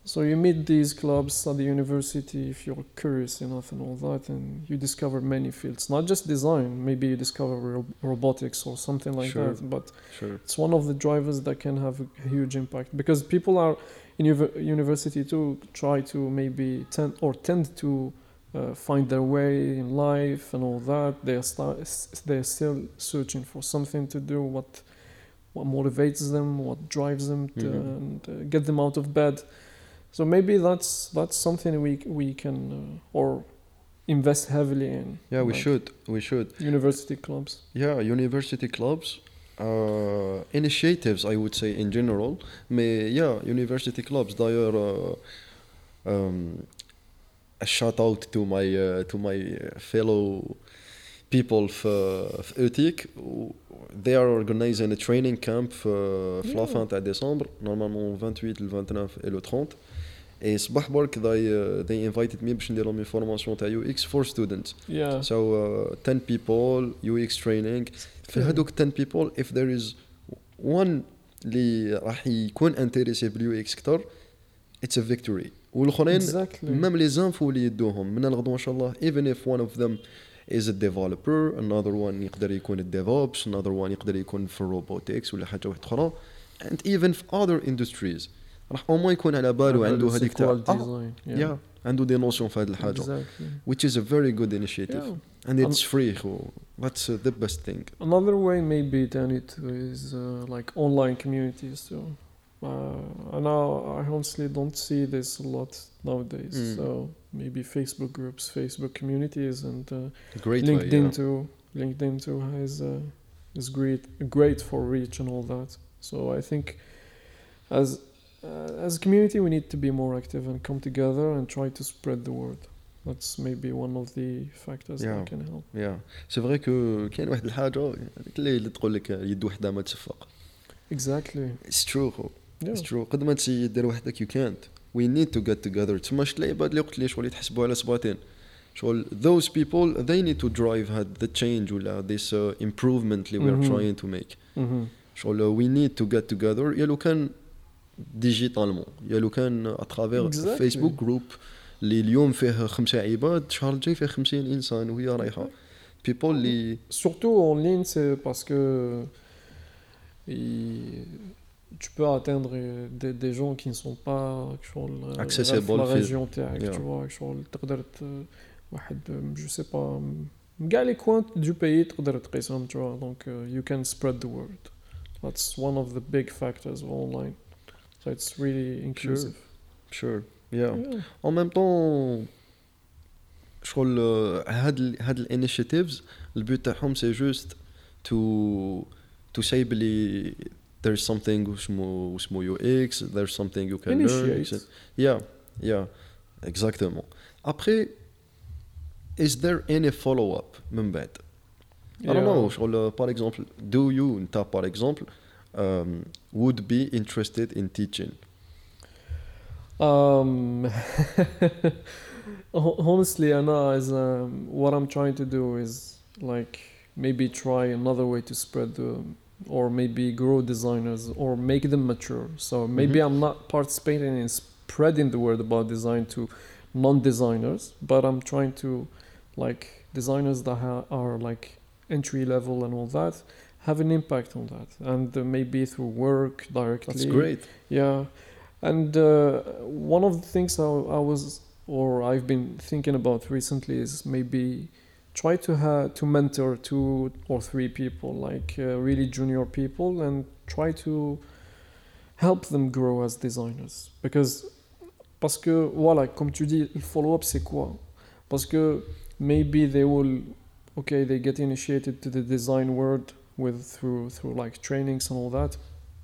So, you meet these clubs at the university if you're curious enough and all that, and you discover many fields, not just design. Maybe you discover ro- robotics or something like Sure. that. But sure it's one of the drivers that can have a huge impact because people are in uv- university to try to maybe tend or tend to uh, find their way in life and all that. They are they're still searching for something to do. What what motivates them, what drives them, to, Mhm. and uh, get them out of bed. So maybe that's that's something we we can uh, or invest heavily in. Yeah, we like should. We should. University clubs. Yeah, university clubs. Uh, initiatives, I would say, in general. May, yeah, university clubs. They are. Uh, um, a shout out to my uh, to my uh, fellow people for Utik. They are organizing a training camp uh, yeah. fin à décembre, normalement 28, le 29 and le 30. اي صباح برك ذاي ذاي انفيتد مي باش ندير لهم فورماسيون تاع يو إكس فور ستودنت سو 10 بيبول يو إكس ترينينغ في هذوك 10 بيبول اف ذير از وان اللي راح يكون انتريسي باليو إكس كثر اتس ا فيكتوري والاخرين ميم لي زانفو اللي يدوهم من الغدو ان شاء الله ايفن اف وان اوف ذم از ديفلوبر انذر وان يقدر يكون الديفوبس انذر وان يقدر يكون في الروبوتكس ولا حاجة واحدة أخرى and even في other industries راح او موان يكون على باله Have عنده a هذيك تاع sequel آه، design. yeah. عنده دي نوسيون في هذه الحاجه Exactly. which is a very good initiative Yeah. and it's free خو. that's uh, the best thing Another way maybe than it is uh, like online communities too. Uh, and now I honestly don't see this a lot nowadays. Mm. So maybe Facebook groups, Facebook communities, and uh, great LinkedIn way, yeah. too. LinkedIn too has uh, is great great for reach and all that. So I think as uh, as a community we need to be more active and come together and try to spread the word. That's maybe one of the factors Yeah. that can help. يا سي فري كو كاين واحد الحاجه هذيك اللي اللي تقول لك يد وحده ما تصفق Exactly. اتس ترو خو Yeah. اتس ترو قد ما تسي دير وحدك يو كانت وي نيد تو جيت توجذر تسمى شت العباد اللي قلت لي شغل يتحسبوا على صباطين شغل those people they need to drive هاد the change ولا this uh, improvement اللي we are Mhm. trying to make hmm شغل we need to get together يا لو كان ديجيتالمون يا لو كان اترافير Exactly. فيسبوك جروب اللي اليوم فيه خمسة عباد الشهر الجاي فيه خمسين انسان وهي رايحه people اللي Surtout en ligne, c'est parce que il- tu peux atteindre euh, des, des gens qui ne sont pas شغل، euh, Accessible في la في- région تاعك Yeah. tu vois شغل تقدر ت- واحد euh, je sais pas م- كاع les coins du pays تقدر تقيسهم tu vois donc uh, you can spread the word that's one of the big factors online so it's really inclusive sure yeah Yeah. En même temps, شغل آه، هاد ال هاد الانيشيتيفز البيوت تاعهم سي جوست تو تو سي بلي there's something واسمو واسمو يو اكس there's something you can learn Initiate. yeah yeah exactement après is there any follow up من بعد I don't know Yeah. شغل par exemple do you انت par exemple um, would be interested in teaching Um, honestly, Anna, is um, what I'm trying to do is like maybe try another way to spread the, or maybe grow designers or make them mature. So maybe Mhm. I'm not participating in spreading the word about design to non-designers but i'm trying to like designers that ha- are like entry level and all that have an impact on that and uh, maybe through work directly. That's great. yeah and uh, one of the things I, I was or i've been thinking about recently is maybe try to ha- to mentor two or three people like uh, really junior people and try to help them grow as designers. Because parce que voilà comme tu dis le follow up c'est quoi? Parce que maybe they will okay they get initiated to the design world with through through like trainings and all that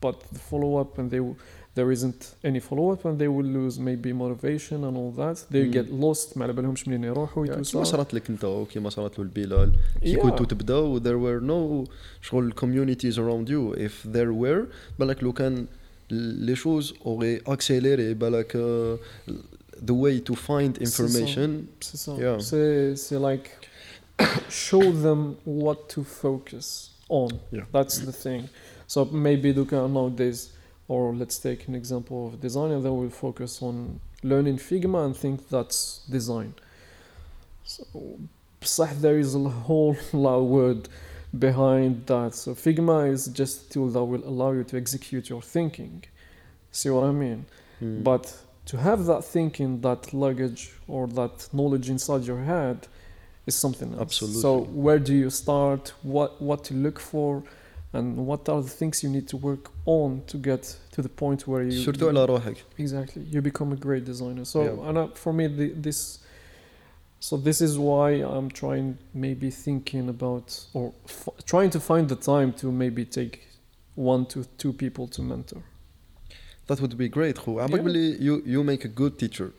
but the follow up and they w- there isn't any follow up and they will lose maybe motivation and all that they Mm. get lost ما على بالهمش منين يروحوا Yeah, tout كيما ça. صارت لك انت وكيما صارت له البلال كي Yeah. كنتوا تبداو there were no شغل communities around you if there were بالك لو كان les choses auraient accéléré بالك uh, the way to find C'est ça. information C'est ça. Yeah. C'est, c'est like show them what to focus on. Yeah. That's the thing. So maybe Luca nowadays, or let's take an example of designer that will focus on learning Figma and think that's design. So there is a whole lot of word behind that. So Figma is just a tool that will allow you to execute your thinking. See what I mean? Mm. But to have that thinking, that luggage, or that knowledge inside your head, is something else. Absolutely. So where do you start? What what to look for? And what are the things you need to work on to get to the point where you surtout على روحك exactly you become a great designer. So Yeah. and uh, for me the, this so this is why I'm trying maybe thinking about or f- trying to find the time to maybe take one to two people to mentor. that would be great خو عبالك Yeah. بلي you you make a good teacher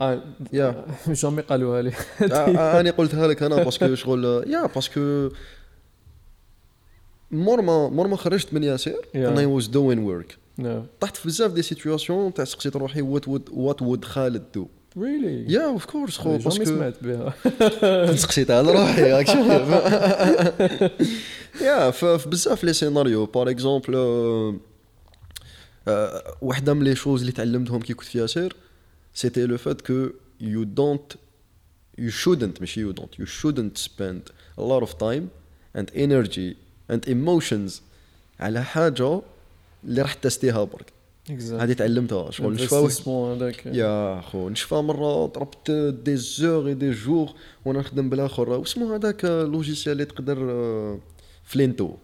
آه Yeah. جامي قالوها لي؟ آه، أنا قلتها لك أنا باسكو شغل يا باسكو مور ما مور ما خرجت من ياسر I was doing work. no طحت في بزاف دي سيتوياسيون تاع سقسيت روحي وات وود وات وود خالد دو really? يا اوف كورس خو جامي باسكو. سمعت بها؟ سقسيت على روحي راك شايف يا في بزاف لي سيناريو باغ اكزومبل واحدة من لي شوز اللي تعلمتهم كي كنت في ياسر سيتي لو فات كو يو دونت you shouldn't ماشي you don't you shouldn't spend a lot of time and energy and emotions على حاجة اللي راح تستيها برك. هذه تعلمتها شغل نشفى يا خو نشفى مرة ضربت دي اي دي جور وأنا نخدم بالآخر. واسمو هذاك لوجيسيال اللي تقدر آه، فلينتو.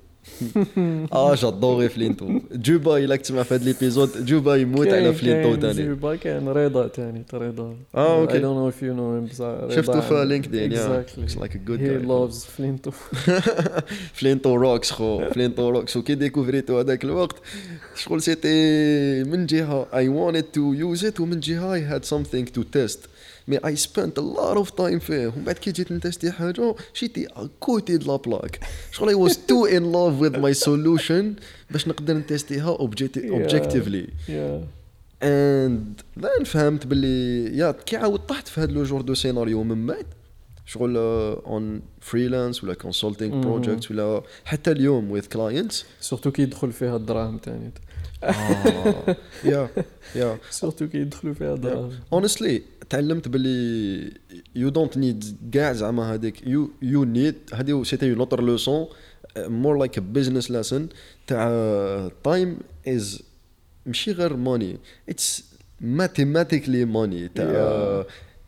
آه جادوري فلينتو جوبا الا تسمع في هذا ليبيزود جوبا يموت على فلينتو ثاني جوبا كان رضا ثاني رضا آه أوكي اي دون نو اف يو نو شفتو في لينكدين اتس لايك ا جود هي لافز فلينتو فلينتو روكس خو فلينتو روكس وكي ديكوفريتو هذاك الوقت شغل سيتي من جهه اي wanted تو يوز ات ومن جهه اي هاد something تو تيست مي I spent a lot of time فيه ومن بعد كي جيت نتستي حاجة شيتي كوتي د لا بلاك شغل I was too in love with my solution. باش نقدر objectively. Yeah. And then فهمت باللي يا كي عاود طحت في هذا لو جور دو سيناريو من بعد شغل اون فريلانس ولا كونسلتينغ مهم. بروجيكتس ولا حتى اليوم with clients. سورتو كي يدخل فيها الدراهم تاني. آه، يا يا سورتو كي يدخلوا فيها الدراهم. Honestly تعلمت باللي يو دونت نيد كاع زعما هذيك يو يو نيد هذه سيتي اون اوتر لوسون مور لايك ا بزنس لسن تاع تايم از ماشي غير ماني اتس ماثيماتيكلي ماني تاع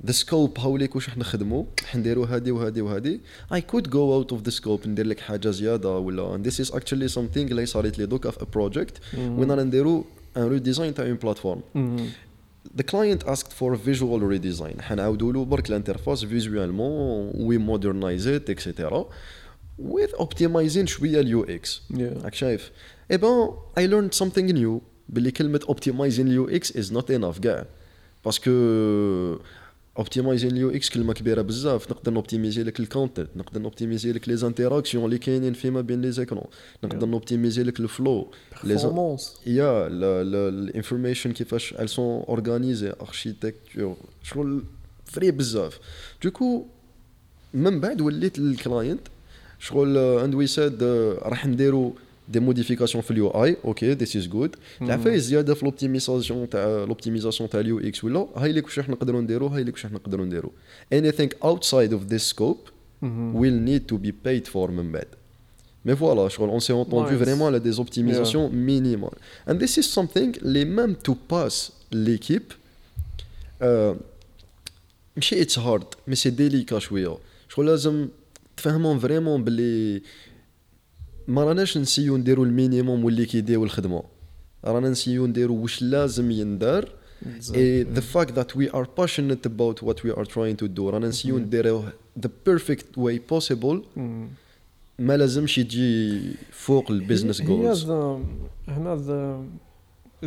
ذا سكوب هاوليك واش راح نخدموا راح نديروا هذه وهذه وهذه اي كود جو اوت اوف ذا سكوب ندير لك حاجة زيادة ولا. ذيس از اكشلي سمثينغ اللي صارت لي دوكا في بروجيكت وين رانا نديروا ان ريديزاين تاع اون بلاتفورم the client asked for a visual redesign. حنعاودوا له برك الانترفاس فيزوالمون وي مودرنايزيت اكسيتيرا with optimizing شوية اليو إكس راك شايف؟ اي بون اي ليرند سمثينغ نيو باللي كلمة optimizing اليو إكس از نوت انف كاع باسكو optimizing اليو إكس كلمه كبيره بزاف نقدر نوبتيميزي لك الكونتنت نقدر نوبتيميزي لك لي زانتيراكسيون اللي كاينين فيما بين لي زيكرون نقدر. نوبتيميزي لك الفلو لي performance يا الانفورميشن كيفاش elles sont organisées اركيتكتور شغل فري بزاف دوكو من بعد وليت للكلاينت شغل اند وي ساد راح نديرو دي موديفيكاسيون في اليو اي اوكي ذيس از جود العفايس زياده في لوبتيميزاسيون تاع لوبتيميزاسيون تاع اليو اكس ولا هاي ليك واش راح نقدروا نديروا هاي ليك واش راح نقدروا نديروا anything outside of this scope will need to be paid for من بعد Mais voilà, je crois, on s'est entendu Nice. vraiment à des optimisations minimales. And this is something, les mêmes to pass l'équipe, euh, ماشي it's hard, mais c'est délicat شوية. Je crois لازم تفهمهم فريمون باللي ما راناش نسيو نديرو المينيموم واللي كيديرو الخدمة. رانا نسيو نديرو واش لازم يندار اي ذا فاكت ذات وي ار باشنت اباوت وات وي ار تراين تو دو رانا نسيو mm-hmm. نديرو ذا بيرفكت واي بوسيبل ما لازمش يجي فوق البيزنس جولز هنا ذا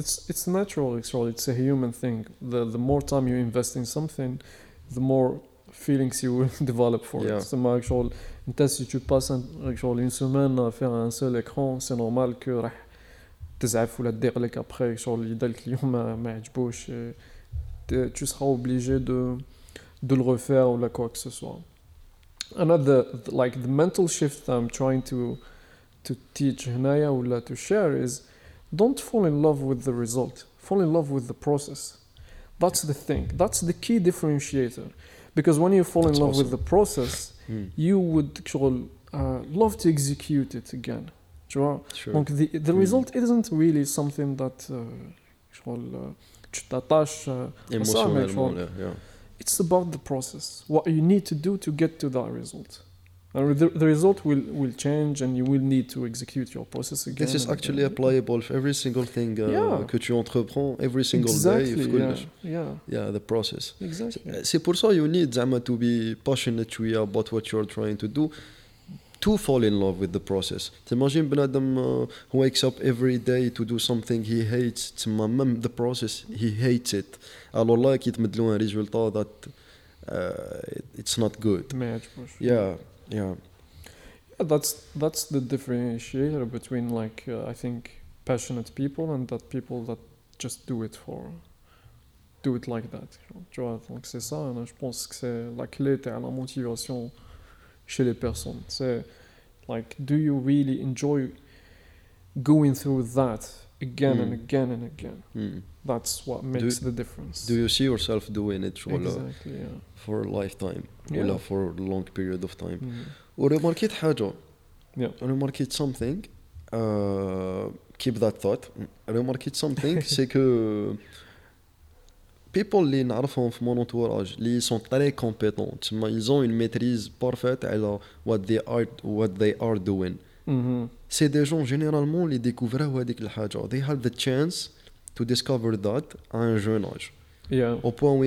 It's it's natural, it's all, it's a human thing. The the more time you invest in something, the more feelings you will develop for Yeah. it تسمى شغل انت si tu passes un- شغل une semaine à faire un seul écran c'est normal que راح تزعف ولا تضيق لك après شغل اللي دارك اليوم ما, ما عجبوش euh, tu- tu seras obligé de de le refaire ou la quoi que ce soit another like the mental shift I'm trying to to teach هنايا ولا to share is don't fall in love with the result fall in love with the process that's the thing that's the key differentiator because when you fall That's in love awesome. with the process mm. you would uh, love to execute it again sure. donc the, the mm. result isn't really something that uh, uh, tu t'attaches uh, it's about the process what you need to do to get to that result the, the result will, will change and you will need to execute your process again This is and actually again. applicable for every single thing uh, Yeah. que tu entreprends every single exactly, day في yeah, كلش. yeah Yeah, the process. exactly C'est pour ça you need زعما to be passionate شوية about what you're trying to do to fall in love with the process. T'imagines بنادم uh, who wakes up every day to do something he hates تسمى même the process he hates it. Alors là كي تمد له un résultat that uh, it's not good. ما يعجبوش. Yeah, yeah. Yeah, that's that's the differentiator between like uh, I think passionate people and that people that just do it for do it like that. Tu vois, donc c'est ça. je pense que c'est la clé de la motivation chez les personnes. C'est like, do you really enjoy going through that again and Mm. again and again? Mm That's what makes the difference. Do you see yourself doing it ولا exactly? Yeah. for a lifetime Yeah. ولا for a long period of time Mm. وريماركيت حاجة Yeah. remarqué something uh, keep that thought remarqué something c'est que people اللي نعرفهم في mon entourage اللي sont très compétents تسمى ils ont une maîtrise parfaite على what they are what they are doing Mhm. c'est des gens généralement اللي découvrent هذيك الحاجة they had the chance to discover that à un jeune âge Yeah. au point où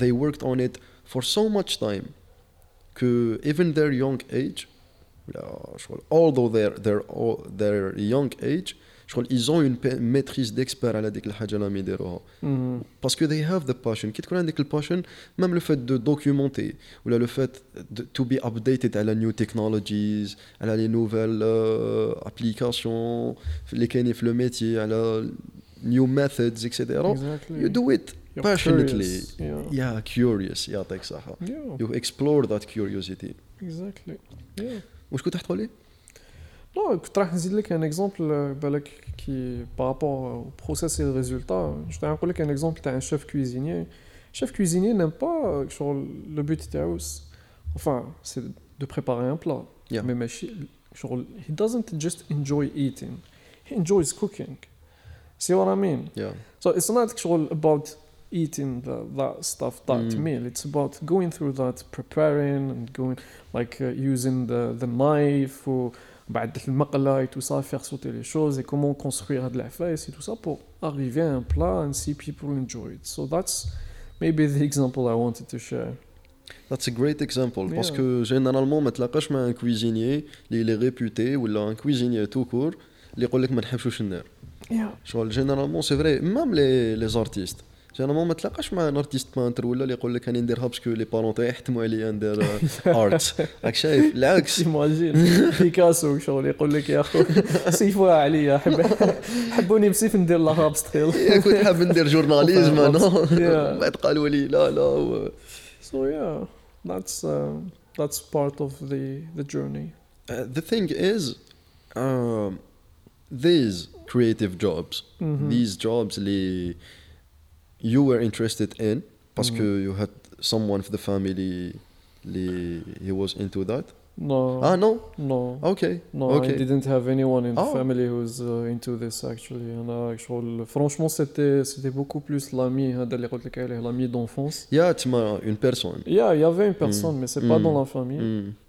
they worked on it for so much time que even their young age ولا شغل although they're they're all their young age شغل ils ont une pa- maîtrise d'expert على ديك الحاجه اللي راهم يديروها Mhm. parce que they have the passion كي تكون عندك الباشن même le fait de documenter ولا le fait de, to be updated على new technologies على les nouvelles euh, applications اللي كاينين في le métier على new methods etc Exactly. you do it You're passionately curious, Yeah. yeah curious يعطيك صحة Yeah. you explore that curiosity Exactly. Yeah. واش كنت تقول لي؟ Non, كنت راح نزيد لك ان اكزومبل بالك كي بارابور او بروسيس اي ريزولتا جو راح نقول لك ان اكزومبل تاع ان شيف كويزيني شيف كويزيني نيم با شغل لو بوت تاعو enfin c'est de préparer un plat Yeah. mais ماشي شغل he doesn't just enjoy eating he enjoys cooking see what I mean yeah So it's not شغل about eating the, that stuff, that Mm. meal. It's about going through that, preparing and going like uh, using the, the knife ou بعد المقلة et tout ça, faire sauter les choses et comment construire هاد العفايس et tout ça pour arriver à un plat and see people enjoy it. So that's maybe the example I wanted to share. That's a great example parce Yeah. que généralement ما تلاقاش مع un cuisinier اللي est réputé ولا un cuisinier tout court اللي يقول لك ما نحبش واش ندير Yeah. شغل. جينيرالمون سي فري مام لي لي زارتيست جينيرالمون ما تلاقاش مع ان ارتيست بانتر ولا اللي يقول لك أنا نديرها باسكو لي بارون تاعي يحتموا عليا ندير ارت آه، راك شايف؟ العكس. ايماجين بيكاسو شغل يقول لك يا خو سيفوها عليا حب حبوني بسيف ندير لا ابستريل كنت حاب ندير جورناليزم أنا بعد قالوا لي لا لا سو يا ذاتس ذاتس بارت اوف ذا ذا جورني ذا ثينغ از ذيز creative jobs Mhm. these jobs اللي you were interested in parce Mhm. que you had someone of the family اللي he was into that No. ah no No. okay No, I okay didn't have anyone in the Oh. family who's uh, into this actually. أنا شغل franchement c'était c'était beaucoup plus l'ami هذا اللي قلت لك عليه l'ami d'enfance. yeah تما une personne Yeah, il y avait une personne mais c'est pas Mm. dans la famille. Mm.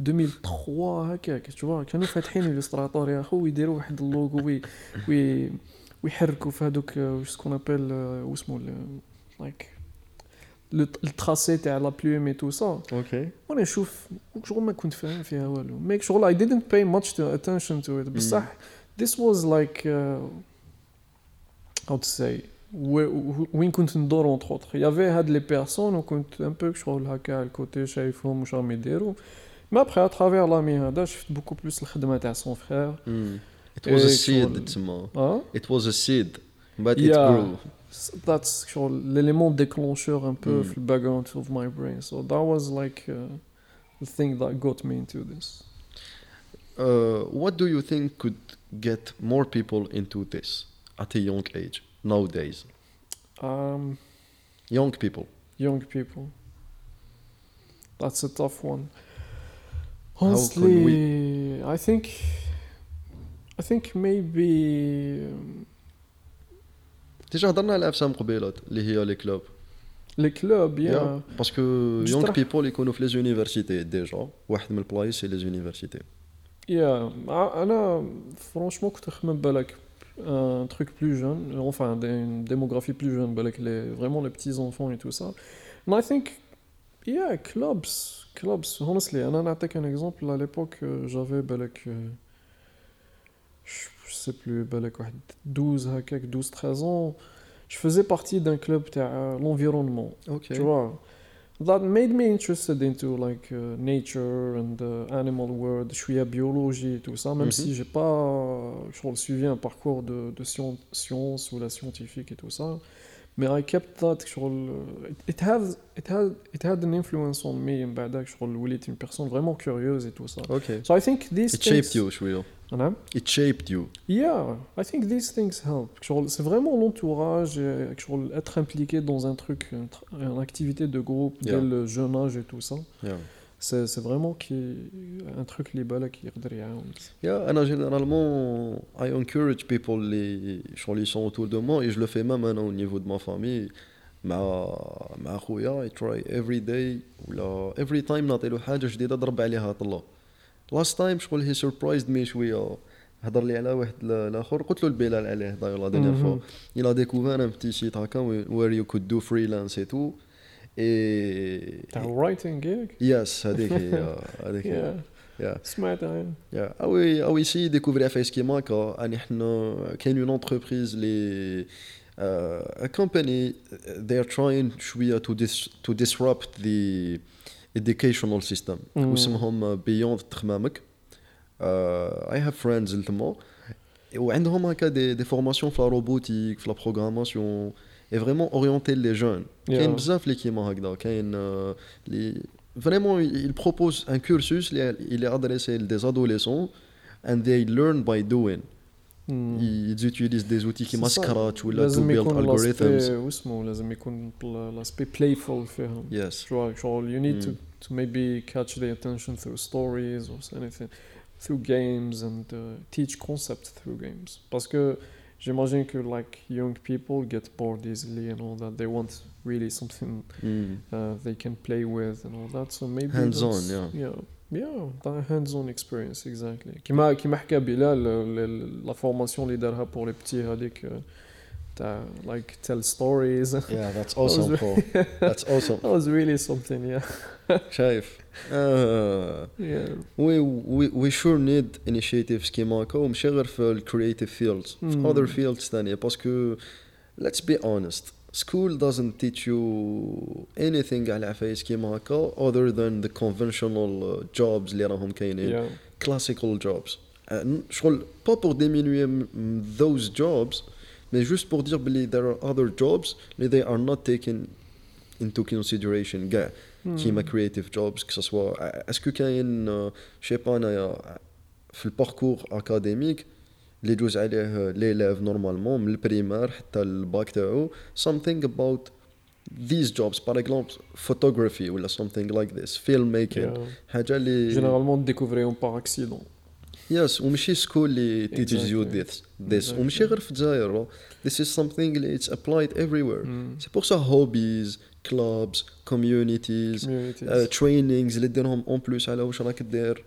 2003 هكاك. تو كانوا فاتحين الستراتور يا خو يديروا واحد اللوغو وي وي ويحركوا في هذوك آه، واش سكون ابل واسمو لايك التراسي تاع لا بلوم اي تو سا ok. وأنا نشوف شغل ما كنت فاهم فيها والو. ميك شغل didn't pay much to attention to it. بصح this was like uh, how to say where- وين كنت ندور il y avait هاد لي بيرسون وكنت ان بو شغل هكا على الكوتي شايفهم واش راهم يديروا. مي ابخي à travers لامي هذا شفت بوكو بلوس الخدمه تاع سون فخير Mm. it was a إيه، seed شغل- تما اه it was a seed but it Yeah. grew that's شغل l'élément déclencheur un peu Mm. في الباكجراوند of my brain so that was like uh, the thing that got me into this Uh, what do you think could get more people into this at a young age nowadays? um, Young people. young people. That's a tough one. How can Honestly, we- I think, I think maybe um, déjà هضرنا على افسام قبيلات اللي هي لي كلوب les clubs, yeah. باسكو Juste يونغ راح- بيبول يكونوا في لي زونيفرسيتي ديجا واحد من البلايص سي لي زونيفرسيتي Yeah, ع- أنا franchement كنت نخمم بالك un truc plus jeune, enfin des- une démographie plus jeune, بالك les, vraiment les petits enfants et tout ça. And I think, yeah, clubs, clubs, honestly, أنا نعطيك un exemple, à l'époque euh, j'avais بالك, euh, je je sais plus, بالك واحد 12 هكاك, 12, 13 ans, je faisais partie d'un club تاع l'environnement. اوكي Tu vois, that made me interested into like uh, nature and the animal world, شوية biologie et tout ça, même Mhm. si j'ai pas genre, suivi un parcours de, de science, science ou la scientifique et tout ça. Mais I kept that genre, it, it has it had it had an influence on me من بعدك genre, وليت une personne vraiment curieuse et tout ça. اوكي So I think these it things shaped you شويه نعم. it shaped you Yeah, I think these things help. Genre, C'est vraiment l'entourage, et genre, être impliqué dans un truc, une, tr- une activité de groupe Yeah. dès le jeune âge et tout ça. yeah. سي فريمون كي ان تروك اللي بالك يقدر يعاون يا أنا جينيرالمون اي انكوريج بيبل اللي شغل سون اوتور دو مون اي جو لو في مام أنا أو نيفو دو ما فامي مع مع خويا اي تراي افري داي ولا افري تايم نعطي له حاجة جديده ضرب عليها طلع لاست تايم شغل هي سربرايزد مي شوية هضر لي على واحد الآخر قلت له البلال عليه دايو لا دينيير فوا إلى ديكوفير ان بتي سيت هكا وير يو كود دو فريلانس اي تو et تاع writing ياك؟ yes هذيك هي هذيك هي Yeah, yeah سمعت عن. Yeah. Ah oui, ah oui, ici, découvrir à كيما هكا يعني احنا كاين une entreprise اللي uh, a company they are trying شوية to dis to disrupt the educational system مم. واسمهم Beyond تخمامك uh, I have friends تما وعندهم هكا دي دي فورماسيون في لا روبوتيك في لا بروغراماسيون اي فريمون اورينتي لي جون كاين Yeah. بزاف اللي كيما هكذا كاين آه، اللي فريمون il propose un cursus اللي il est adressé des adolescents and they learn by doing مم. ils utilisent des outils كيما C'est ça. سكراتش ولا to لازم build يكون algorithms لاسبي واسمه لازم يكون لاسبي playful فيهم. yes شغل شغل you need to, Mm. to maybe catch their attention through stories or anything through games and uh, teach concepts through games parce que j'imagine que like young people get bored easily and all that they want really something Mm. uh, they can play with and all that so maybe Hands-on, that's- yeah. yeah yeah that hands-on experience exactly كما كما حكى بلال لا فورماسيون اللي دارها pour les petits هذيك uh, تاع like tell stories yeah that's awesome bro that's awesome that was really something yeah شايف آه. yeah we we we sure need initiatives كيما هكا وماشي غير في ال creative fields في Mm. other fields ثانية باسكو let's be honest school doesn't teach you anything على عفايس كيما هكا other than the conventional uh, jobs اللي راهم كاينين yeah classical jobs Uh, شغل pas pour diminuer m- m- those jobs mais juste pour dire بلي there are other jobs اللي they are not taken into consideration كاع كيما creative jobs que ce soit اسكو كاين آه، شي با انايا في الباركور اكاديميك اللي يجوز عليه ليليف نورمالمون من البريمير حتى الباك تاعو something about these jobs par exemple photography ولا something like this filmmaking yeah. حاجه اللي généralement découvrir par accident يس وماشي سكول اللي تيتيزيو ديس ديس وماشي غير في الجزائر. ذيس از سامثينغ اللي اتس ابلايد ايفري وير سي بور سا هوبيز كلابز كوميونيتيز ترينينغز اللي ديرهم اون بلوس على واش راك دير.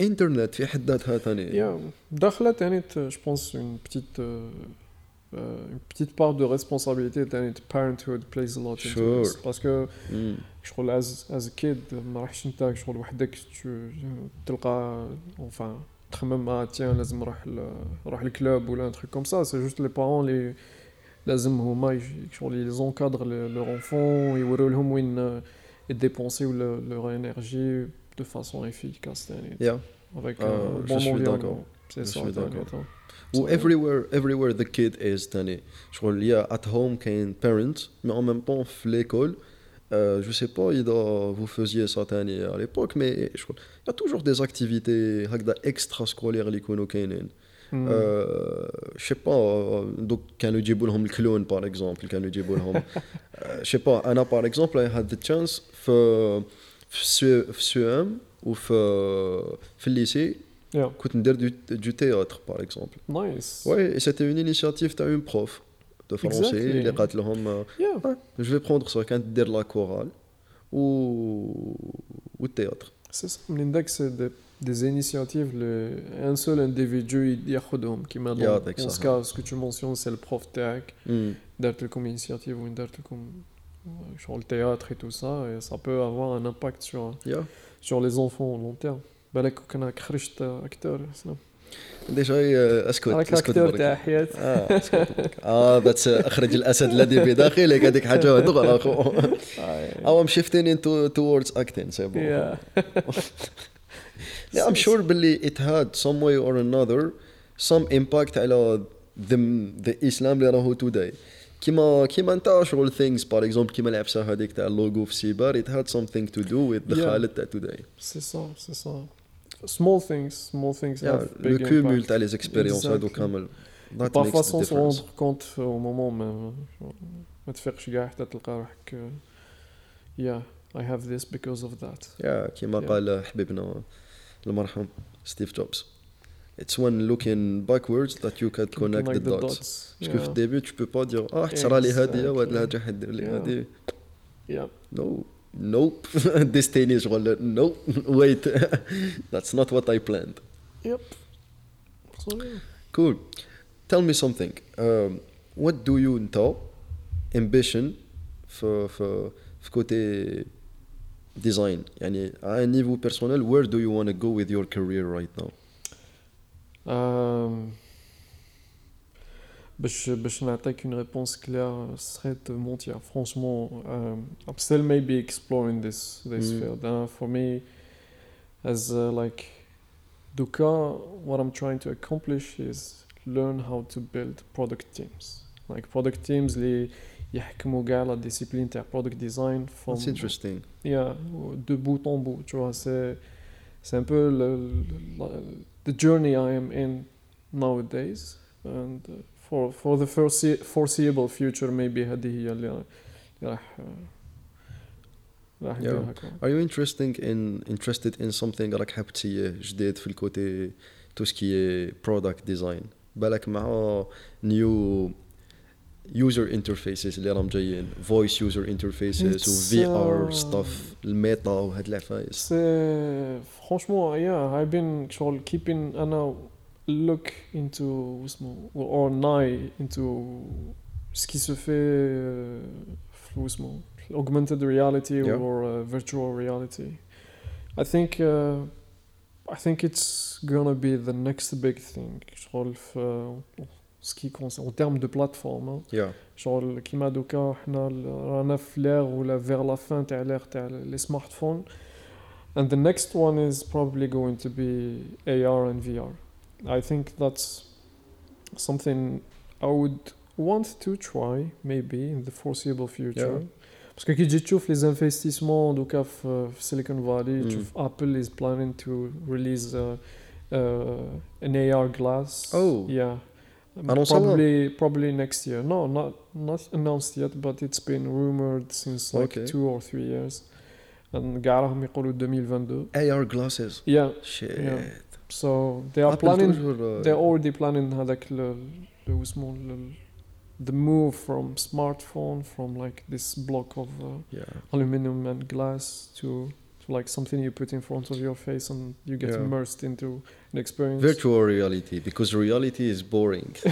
انترنت uh, في حد ذاتها ثاني داخلة ثاني جو بونس اون بتيت une petite part de responsabilité تاني parenthood plays a lot sure. into this. Parce que mm. شغل as as a kid ما راحش انت شغل وحدك تلقى enfin تخمم اه tiens لازم نروح ل- نروح الكلوب ولا un truc comme ça c'est juste les parents اللي لازم هما يج- شغل ils encadrent le- leur enfant يوروا لهم وين dépenser leur énergie de façon efficace يعني Yeah. avec Euh, un je bon suis environnement. d'accord. C'est Je ça, suis t'as d'accord. raison. و everywhere everywhere the kid is ثاني شغل يا at home كاين parent mais en même temps في l'école euh, je sais pas, vous faisiez ça à l'époque, mais il y a toujours des activités extrascolaires qui sont je sais pas, donc quand nous disons le clone par exemple, quand nous je sais pas, Anna par exemple, elle a eu la chance de faire ou le lycée, du, théâtre par exemple. Nice. Ouais, et c'était une initiative, tu as une prof. de français Exactly. اللي قالت لهم Yeah. ouais, je vais prendre ça كانت دير لا كورال و والتhéâtre C'est ça. L'index, c'est des, des initiatives, le, un seul individu il ياخدهم كيما Yeah, dans, avec dans ça. ce cas, ce que tu mentionnes, c'est le prof تاعك Mm. دارت لكم initiative وين دارت لكم sur le théâtre et tout ça et ça peut avoir un impact sur Yeah. sur les enfants au long terme بالك كون راك خرجت اكتر سلام ديجا آه، أسكت أسكت برك. تاع حياة آه أسكت. آه بس أخرج الأسد الذي بداخلك هذيك حاجة دغري اخو أو I'm shifting into towards acting سي بون Yeah. I'm sure باللي it had some way or another some impact على the, the Islam اللي راهو today كيما كيما أنت شغل things par exemple كيما العبسه هذيك تاع اللوغو في سيبار it had something to do with the Yeah. خالد تاع today C'est ça, c'est ça. Small things, small things yeah, have le big cumul impact. تاع les expériences هادو Exactly. كامل that Parfois makes the sans se difference rendre compte au moment ما ما تفيقش كاع حتى تلقى روحك yeah I have this because of that yeah كيما Yeah. قال حبيبنا المرحوم ستيف جوبز it's when looking backwards that you can connect Connect the dots باسكو في yeah. الديبي tu peux pas dire اه حتصرى لي هاديه وهاد Exactly. الحاجه حدير لي Yeah. هادي yeah No, nope. Destiny شغل no. Wait, that's not what I planned. yep so yeah. Cool. Tell me something. Um, what do you انت ambition في في في côté design يعني à un niveau personnel where do you want to go with your career right now Euh, باش باش نعطيك une réponse claire serait de mentir franchement um, I'm still maybe exploring this this Mm. field uh, for me as uh, like دوكا what I'm trying to accomplish is learn how to build product teams like product teams اللي يحكموا كاع لا ديسيبلين تاع product design from that's interesting Yeah, de bout en bout, tu vois, c'est, c'est un peu le, le- the journey I am in nowadays. And uh, for, for the foresee- foreseeable future, maybe هذه هي اللي راح راح Yeah. نديرها are you interesting in interested in something راك حاب تسيه جديد في الكوتي تو سكي برودكت ديزاين بالك مع نيو يوزر انترفيسز اللي راهم جايين. فويس يوزر انترفيسز It's, و في ار ستاف الميتا وهاد العفايس franchement, yeah, I've been شغل keeping أنا look into اسمه or an eye into ce qui se fait euh, في اسمه augmented reality Yeah. or uh, virtual reality. I think uh, I think it's gonna be the next big thing. شغل في ce qui concerne, en termes de plateforme. hein. Yeah. Genre, كيما دوكا حنا ال- رانا في l'ère ولا vers la fin تاع l'ère تاع les smartphones. And the next one is probably going to be AR and VR. I think that's something I would want to try maybe in the foreseeable future. Yeah. parce que كي تجي تشوف les investissements دوكا في في Silicon Valley Mm. تشوف Apple is planning to release uh, uh, an AR glass. Oh. Yeah. Annonce ça, probably probably next year. No, not not announced yet, but it's been rumored since like Okay. two or three years. And كاع راهم يقولوا 2022. AR glasses. Yeah, Shit. Yeah. so they are Apple planning toujours, uh, they're already planning هذاك ال- ال- واسمه ال- the move from smartphone from like this block of uh, yeah. aluminum and glass to to like something you put in front of your face and you get Yeah. immersed into an experience. Virtual reality because reality is boring.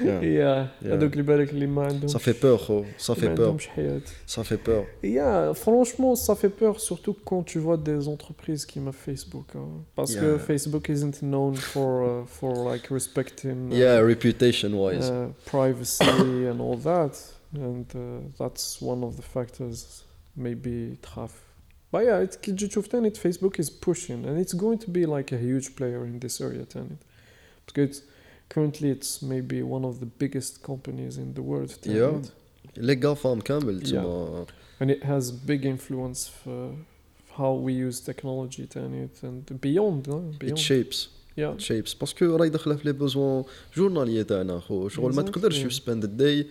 Yeah. yeah. Yeah. هذوك اللي بالك اللي ما عندهمش Ça fait peur, gros. Ça ما fait peur. عندهمش حياة. Ça fait peur. Yeah, franchement, ça fait peur, surtout quand tu vois des entreprises qui m'a Facebook. hein. Parce que Yeah. Facebook isn't known for uh, for like respecting uh, Yeah, reputation wise. uh, privacy and all that, and uh, that's one of the factors maybe tough. But yeah, it كي تجي تشوف تاني Facebook is pushing, and it's going to be like a huge player in this area تاني. Because it's, currently it's maybe one of the biggest companies in the world. تاني. Yeah. Les GAFAM كامل تما and it has big influence for how we use technology تاني and beyond no? it beyond shapes yeah it shapes باسكو راهي داخله في لي بوزوان جورناليي تاعنا خو شغل ما Exactly. تقدرش you spend a day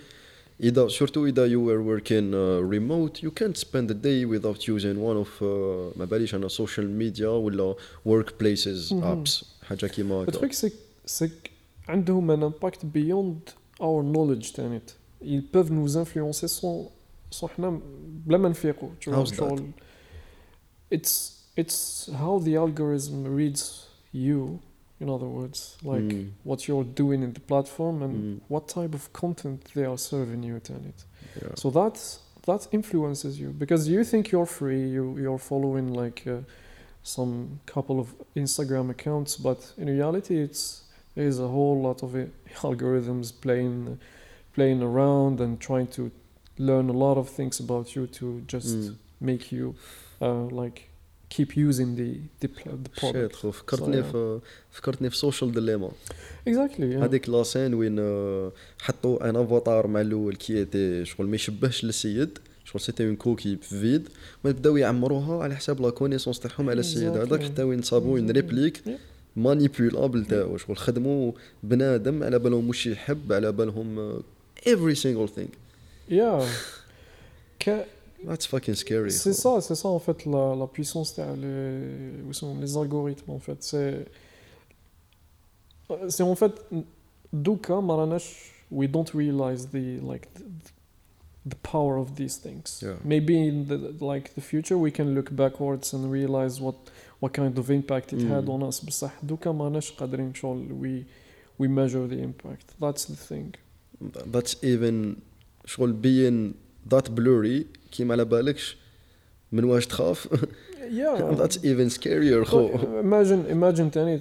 اذا سورتو اذا you were working uh, remote you can't spend a day without using one of uh, ما باليش انا social media ولا workplaces Mhm. apps حاجه كيما le هكا truc c'est c'est que عندهم un impact beyond our knowledge تاني ils peuvent nous influencer sans sans حنا بلا ما نفيقوا tu vois How's that? شغل it's it's how the algorithm reads you in other words like mm. what you're doing in the platform and mm. what type of content they are serving you at it yeah. so that's that influences you because you think you're free you you're following like uh, some couple of instagram accounts but in reality it's there's a whole lot of it, algorithms playing playing around and trying to learn a lot of things about you to just mm. make you uh, like keep using the the, the شيت product. خو فكرتني. في فكرتني في سوشيال ديليما. Yeah. هذيك لاسين وين آه، حطوا ان افاتار مع الأول كي تي شغل ما يشبهش للسيد شغل سيتي اون كوكي فيد ما بداو يعمروها على حساب لا كونيسونس تاعهم على السيد. هذاك حتى وين صابوا اون ريبليك. مانيبيولابل تاعو شغل خدموا بنادم على بالهم واش يحب على بالهم every single thing Yeah. Ca- that's fucking scary C'est ça, c'est ça en fait la, la puissance derrière les, où sont les algorithmes en fait. C'est, c'est en fait Duka Maranash, we don't realize the like the, the power of these things. Yeah. Maybe in the like the future we can look backwards and realize what what kind of impact it had Mm. on us. بصح دوكا ماناش قادرين شغل we we measure the impact. That's the thing. that's even شغل being ذات بلوري كي ما على بالكش من واش تخاف يا ذاتس ايفن سكيرير خو ايماجين ايماجين ثاني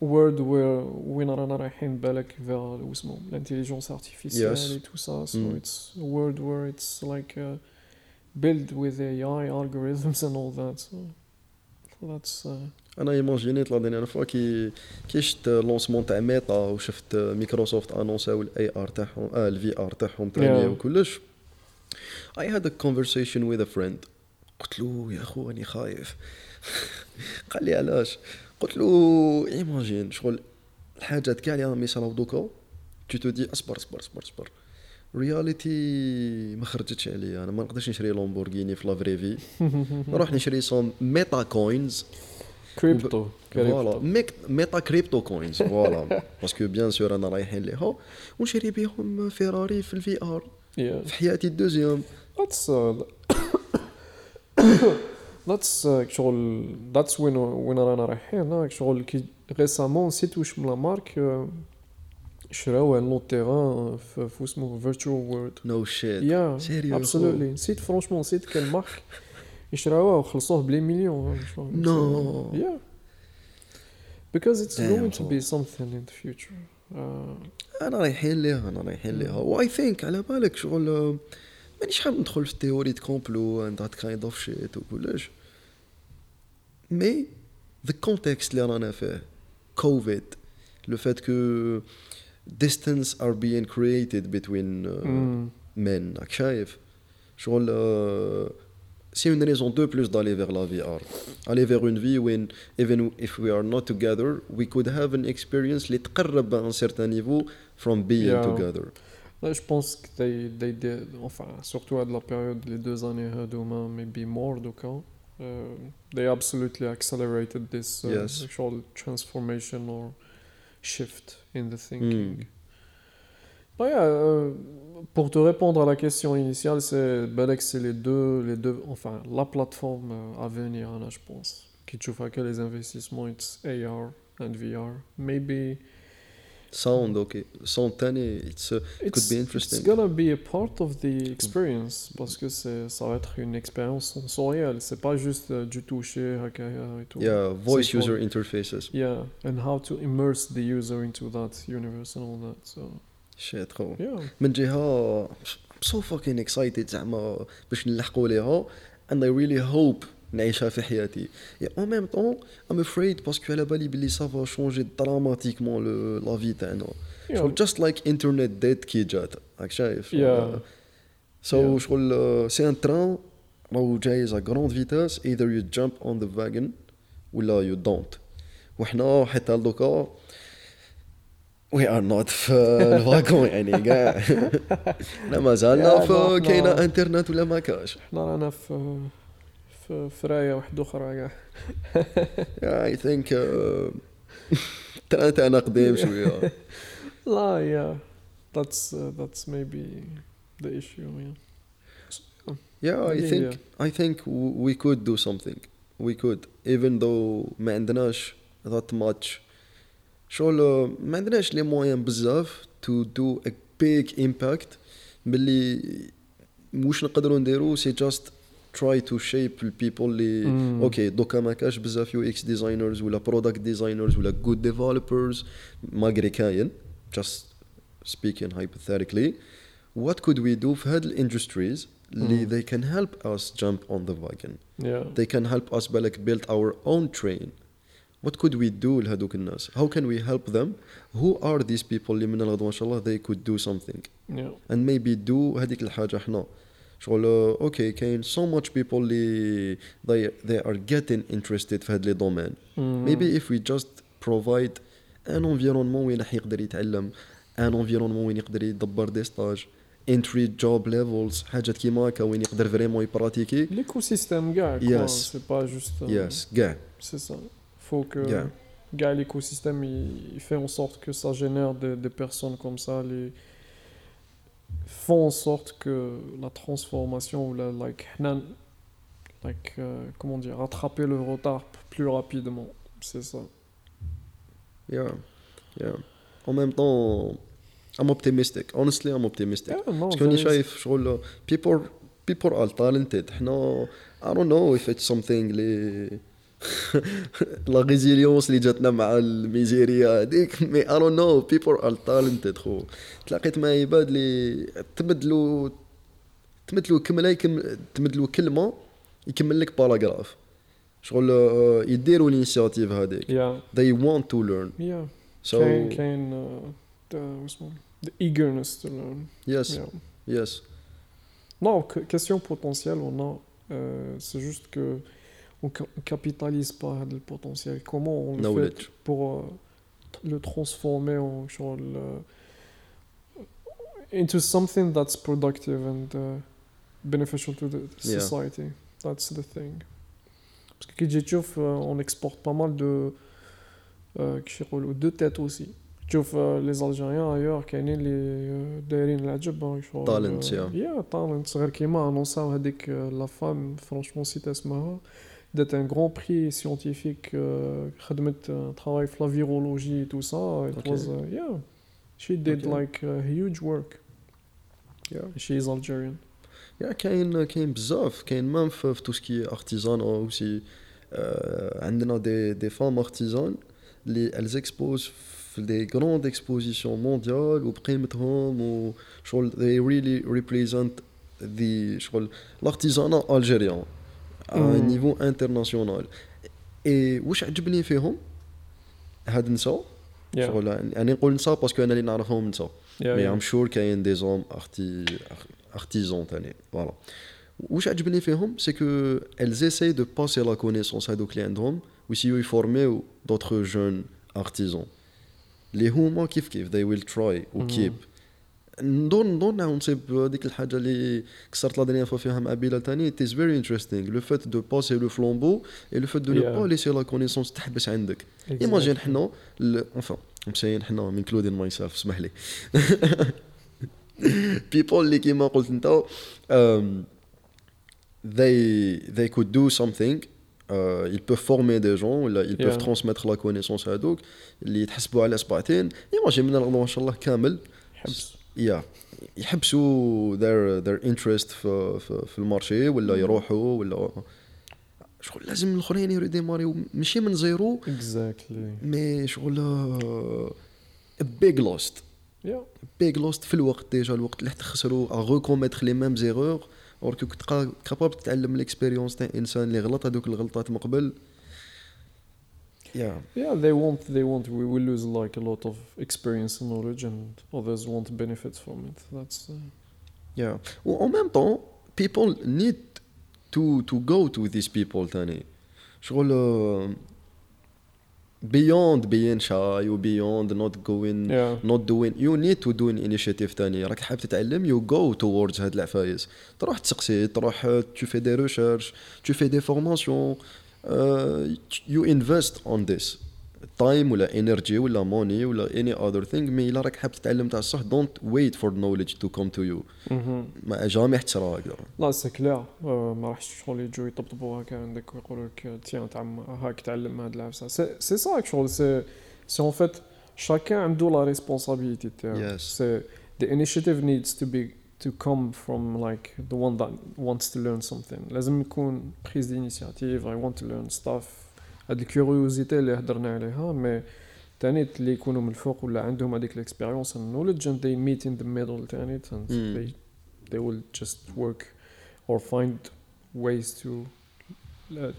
وورد وير وين رانا رايحين بالك فيغ واسمو الانتيليجونس ارتيفيسيال تو سا سو اتس وورد وير اتس لايك بيلد وذ اي اي الجوريزمز اند اول ذات سو ذاتس أنا ايماجينيت لا دينيير فوا كي كي شفت لونسمون تاع ميتا وشفت مايكروسوفت انونسا الاي ار تاعهم الفي ار تاعهم ثاني وكلش I had a conversation with a friend. قلت له يا خو راني خايف. قال لي علاش؟ قلت له ايماجين شغل الحاجات كاع اللي راهم يصراو دوكا. تو تو دي أصبر أصبر أصبر أصبر. رياليتي ما خرجتش عليا. أنا ما نقدرش نشري لامبورغيني في لافري في نروح نشري صوم ميتا كوينز crypto فوالا ميتا كريبتو كوينز فوالا باسكو بيان سور أنا رايحين ليها ونشري بيهم فيراري في الفي ار yeah. في حياتي الدوزيام. That's that's uh, شغل that's when وين رانا رايحين. شغل كي ريسامون نسيت واش من لا مارك uh, شراو ان لو تيران في اسمه فيرتشوال وورلد نو شيت يا سيريو ابسولوتلي نسيت فرونشمون نسيت كان مارك يشراوها وخلصوه بلي مليون No. yeah. Because it's going to be something in the future. انا رايحين ليها انا رايحين ليها واي ثينك على بالك شغل آه، مانيش حاب ندخل في تيوري كومبلو اند ذات كايند اوف شيت وكلش مي ذا كونتكست اللي رانا فيه كوفيد لو فات كو distance are being created between uh, مم. men راك شايف شغل uh, c'est une raison de plus d'aller vers la VR aller vers une vie when even if we are not together we could have an experience اللي تقرب à un certain niveau from being Yeah. together Là, je pense que they, they did, enfin, surtout à de la période, les deux années هذوما, maybe more du cas, uh, they absolutely accelerated this uh, Yes. actual transformation or shift in the thinking. Hmm. Ouais, euh, euh, pour te répondre à la question initiale, c'est c'est les deux, les deux, enfin, la plateforme euh, à venir, hein, je pense, qui tu que les investissements, it's AR and VR, maybe. Sound, ok. Sound tanné, it's, uh, it's, could be interesting. It's gonna be a part of the experience, parce que ça va être une expérience sensorielle, c'est pas juste uh, du toucher, et tout. Yeah, voice user interfaces. Yeah, and how to immerse the user into that universe and all that, so... شيت خو من جهه سو فاكين اكسايتد زعما باش نلحقوا ليها. اند اي ريلي هوب نعيشها في حياتي. يا أو ميم طون ام افريد باسكو على بالي بلي سافا شونجي دراماتيكمون لا في تاعنا شغل جاست لايك انترنت ديد كي جات راك شايف سو شغل سي ان تران راهو جايز ا غروند فيتاس ايذر يو جامب اون ذا فاجن ولا يو دونت وحنا حتى لوكا we are not في الفاكون يعني كاع لا ما زالنا Yeah, في no, كاينه no. انترنت ولا ما كاش احنا رانا في في فرايه واحده اخرى كاع اي ثينك التران تاعنا قديم شويه لا yeah that's uh, that's maybe the issue yeah Yeah, I Yeah, think yeah. I think w- we could do something. We could even though ما عندناش that much شغل ما عندناش لي موان بزاف تو دو ا بيك امباكت باللي واش نقدروا نديروا سي جاست تراي تو شيب البيبل اللي أوكي دوكا ما كاش بزاف يو إكس ديزاينرز ولا برودكت ديزاينرز ولا جود ديفلوبرز ماغري كاين جاست سبيكين هايبوثيريكلي وات كود وي دو في هاد الاندستريز اللي they can help us jump on the wagon? Yeah. they can help us بالك build our own train. what could we do لهذوك الناس how can we help them who are these people اللي من الغدوة ان شاء الله they could do something yeah and maybe do هذيك الحاجة احنا شغل اوكي كاين so much people اللي they, they are getting interested في هاد لي دومين Mm. maybe if we just provide an environment وين راح يقدر يتعلم an environment وين يقدر يدبر دي ستاج entry job levels حاجات كيما هكا وين يقدر فريمون يبراتيكي l'écosystème كاع quoi. Yes. c'est pas juste euh, يس كاع c'est ça faut que Yeah. gars l'écosystème il, il fait en sorte que ça génère des, des personnes comme ça les font en sorte que la transformation ou la like حنا- like euh, comment dire rattraper le retard plus rapidement c'est ça yeah yeah en même temps I'm optimistic honestly I'm optimistic yeah, no, باسكو راني there is- شايف شغل people people are talented حنا I don't know if it's something اللي لا ريزيليونس اللي جاتنا مع الميزيريا هذيك مي I don't know people are talented خو. تلاقيت مع عباد اللي تمدلو تمدلو كملة يكم تمدلو كلمة يكمل لك باراغراف شغل آه، يديروا الانيشياتيف هذيك yeah. They want to learn. Yeah. So كاين كاين the, واسمه the eagerness to learn. Yes. Yeah. yes. Non, que- question potentielle, on a. euh, c'est juste que on, ca- on capitalise pas le potentiel. Comment on le Knowledge. fait pour euh, le transformer en genre le, into something that's productive and uh, beneficial to the Yeah. society. That's the thing. Parce que كي تشوف euh, on exporte pas mal de euh, كيش يقولوا de têtes aussi. تشوف آه، les Algériens ailleurs كاينين اللي آه، دايرين العجب آه، شغل Talents, آه، yeah. يا talents غير كيما انونساو هذيك لا فام فرانشمون سيت اسمها دات ان غران بري سيونتيفيك خدمت ترافاي في لا فيرولوجي تو سا it Okay. was uh, yeah she did Okay. like uh, huge work yeah she is Algerian يا كاين كاين بزاف كاين مام في, في توسكي ارتيزان اوسي آه عندنا دي دي فام ارتيزان اللي elles exposent في دي grandes expositions mondiales وبقيمتهم وشغل they really represent the شغل l'artisanat algérien à un مم. niveau international et واش عجبني فيهم هاد نسا Yeah. شغل يعني نقول نسا باسكو انا اللي نعرفهم نسا Yeah, مي yeah. ام شور كاين دي زوم ارتي ارتيزون تاني فوالا واش عجبني فيهم سي كو elles essayent de passer la connaissance هذوك اللي عندهم ويسيو يفورميو دوطخ جون ارتيزون اللي هما كيف كيف they will try وكيب نظن نظن نصيب هذيك الحاجة اللي كسرت لا دينيير فوا فيها مع بيلا ثاني اتس فيري انتريستينغ لو فات دو باسي لو فلومبو اي لو فات دو نو با ليسي لا كونيسونس تحبس عندك. ايماجين حنا اونفون مشايين حنا من كلودين ماي سيلف اسمح لي. بيبول اللي كيما قلت أنت they they could do something Uh, ils peuvent former des gens ou là, ils peuvent yeah. transmettre la connaissance à d'autres les tu as pas à l'espace imagine maintenant inchallah كامل. يا يحبسوا their their interest في في, في المارشي ولا يروحوا ولا شغل لازم الأخرين يريديماريو ماشي من زيرو. Exactly. مي شغل بيج لوست. بيج لوست في الوقت ديجا الوقت اللي تخسروا ريكوميتر لي ميم زيرور اور كنت كابابل تتعلم من الاكسبيريونس تاع انسان اللي غلط هذوك الغلطات من قبل. يا Yeah, they won't. They won't. We will lose like a lot of experience and knowledge, and others won't benefit from it. That's uh, يا و en même temps people need to to go to these people تاني شغل آه، beyond being shy و beyond not going yeah. not doing you need to do an initiative تاني راك حاب تتعلم you go towards هاد العفايس تروح تسقسي تروح آه، tu fais des recherches tu fais des formations uh, you invest on this. Time ولا energy ولا money ولا any other thing. مي إلا راك حاب تتعلم تاع الصح wait for knowledge to come to you. Mm-hmm. ما جامي حتسرى هكذا لا سي كلير ما راحش شغل يجوا يطبطبوا هكا عندك ويقولوا لك تيان تعم هاك تعلم هاد العفسه سي سا شغل سي سي اون فيت شاكان عنده لا ريسبونسابيلتي تاعو. سي the initiative needs to be to come from like the one that wants to learn something لازم يكون prise d'initiative I want to learn stuff هاد الكيوريوزيتي اللي هضرنا عليها مي تاني اللي يكونوا من الفوق ولا عندهم هذيك الاكسبيريونس and knowledge and they meet in the middle تاني and Mm. they they will just work or find ways to uh,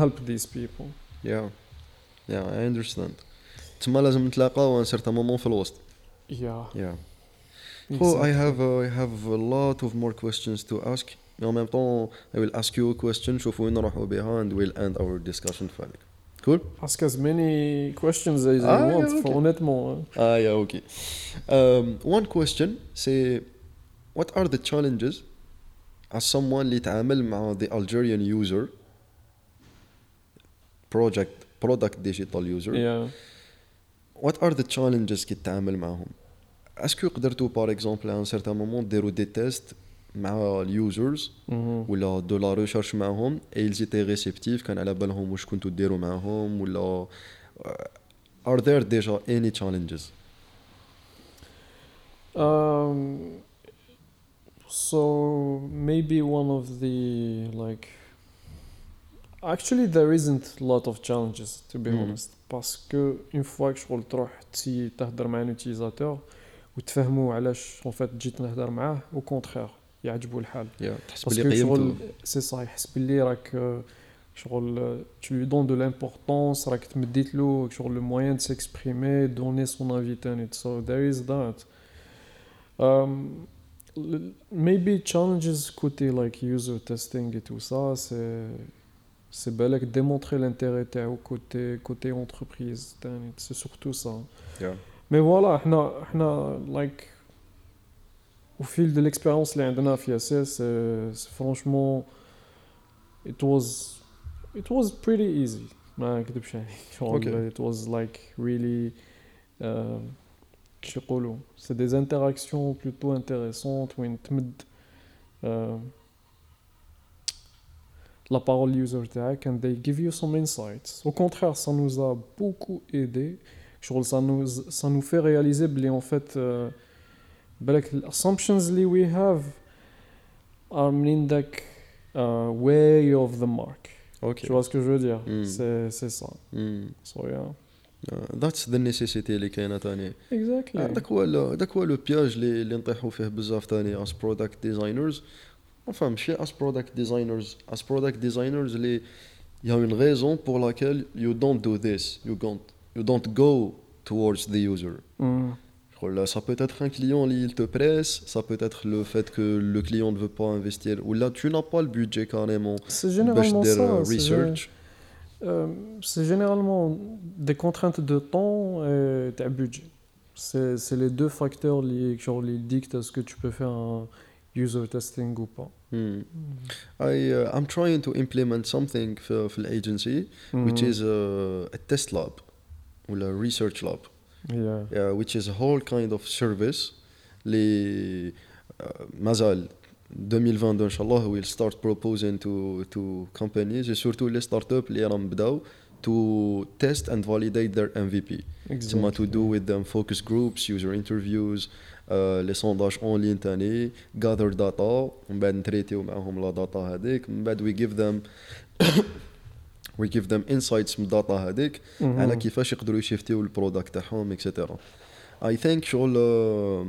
help these people yeah yeah I understand تما لازم نتلاقاو ان سيرتان مومون في الوسط yeah yeah Oh, I have uh, I have a lot of more questions to ask. Mais en même temps, I will ask you a question. شوف وين نروحوا بها and we'll end our discussion فعلك. Cool? ask as many questions as Ah, you want yeah, for okay. honnêtement Ah yeah, okay. Um, one question say what are the challenges as someone اللي يتعامل مع the Algerian user project product digital user yeah what are the challenges كي تتعامل معهم اسكو قدرتوا بار اكزومبل ان سيرتان مومون ديروا دي تيست مع اليوزرز Mhm. ولا دو لا ريشيرش معاهم اي ils étaient réceptifs كان على بالهم واش كنتوا ديروا معاهم ولا are there déjà any challenges Um, so maybe one of the like actually there isn't a lot of challenges to be Mm. honest parce que une fois que شغل تروح تهدر مع ان utilisateur وتفهموا علاش en fait جيت نهدر معاه au contraire يعجبو الحال yeah. تحس باسكو بلي شغل قيمته سي صا يحس باللي راك آه، شغل tu lui donnes de l'importance راك تمديت له شغل le moyen de s'exprimer donner son avis تاني so there is that um, l- maybe challenges côté like user testing et tout ça c'est c'est بالك démontrer l'intérêt تاعو côté côté entreprise تاني c'est surtout ça yeah. Mais voilà, احنا احنا like au fil de l'expérience اللي عندنا في SS c'est c'est franchement it was it was pretty easy ما نكذبش عليك شغل Okay. it was like really um, كيش يقولوا c'est des interactions plutôt intéressantes وين تمد um, la parole user تاعك and they give you some insights au contraire ça nous a beaucoup aidé شغل ça nous ça nous fait réaliser بلي en fait euh, بالك ال assumptions اللي we have are منين داك uh, way of the mark ok tu vois ce que je veux dire Mm. c'est c'est ça Hmm. so yeah ذاتس ذا نيسيسيتي اللي كاينه ثاني exactly هذاك هو ال- هذاك هو لو بياج اللي اللي نطيحوا فيه بزاف ثاني اس برودكت ديزاينرز enfin ماشي اس برودكت ديزاينرز اس برودكت ديزاينرز اللي il y a une raison pour laquelle you don't do this you don't you don't go towards the user. Mm. Là, ça peut être un client, il te presse, ça peut être le fait que le client ne veut pas investir, ou là, tu n'as pas le budget carrément. C'est généralement ça. Research. Euh, c'est généralement des contraintes de temps et de budget. C'est les deux facteurs qui dictent à ce que tu peux faire un user testing ou pas. Mm. I, uh, I'm trying to implement something for, for the agency, hmm. which is uh, a test lab. or a research lab yeah yeah, which is a whole kind of service اللي uh, مازال 2022 ان شاء الله we'll start proposing to to companies et surtout les startups اللي راهم بداو to test and validate their MVP تسمى to do with them focus groups user interviews uh, لي سونداج اون لين تاني gather data ومن بعد نتريتيو معاهم لا داتا هذيك من بعد we give them we give them insights من الداتا هذيك على كيفاش يقدروا يشيفتيو البرودكت تاعهم اكسيتيرا I think شغل uh,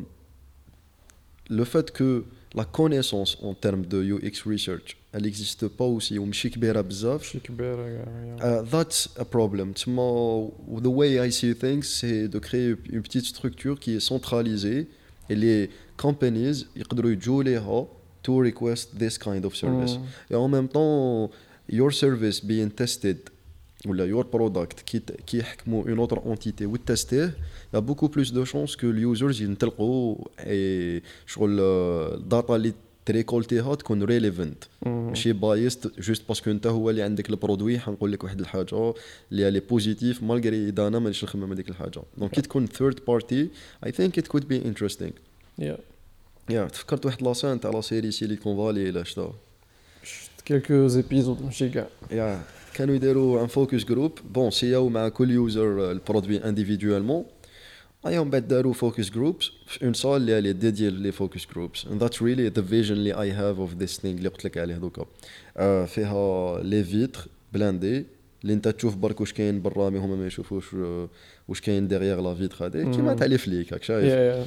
le fait que la connaissance en termes de UX research elle n'existe pas aussi ومشي كبيره بزاف شي كبيرة كاع Uh, that's a problem. تسمى, the way I see things, c'est de créer une petite structure qui est centralisée et les companies يقدروا يجوا ليها to request this kind of service. Mm. Et en même temps, your service being tested là, your product qui qui يحكموا une autre entité وتستيه beaucoup plus de chances que les users ينطلقوا شغل الداتا اللي تريكولتيها تكون relevant. Mm. ماشي بايست جوست باسكو انت هو اللي عندك البرودوي حنقول لك واحد الحاجة اللي لي بوزيتيف مالغري إذا أنا مانيش نخمم هذيك الحاجة. دونك كي تكون ثيرد بارتي اي ثينك ات كود بي انتريستينغ Yeah. يا تفكرت واحد لاسان تاع لا سيري سيليكون فالي إلا شتا. Quelques épisodes ماشي كاع يا كانوا يديروا ان فوكس جروب بون سياو مع كل يوزر البرودوي انديفيدوالمون ايا من بعد داروا فوكس جروبس في اون سال اللي هي ديدي لي فوكس جروبس and that's really the vision اللي I have of this thing. اللي قلت لك عليه دوكا فيها لي فيتر بلاندي اللي انت تشوف برك واش كاين برا مي هما ما يشوفوش واش كاين ديغيغ لا فيتر هذيك كيما. تاع لي فليك راك شايف.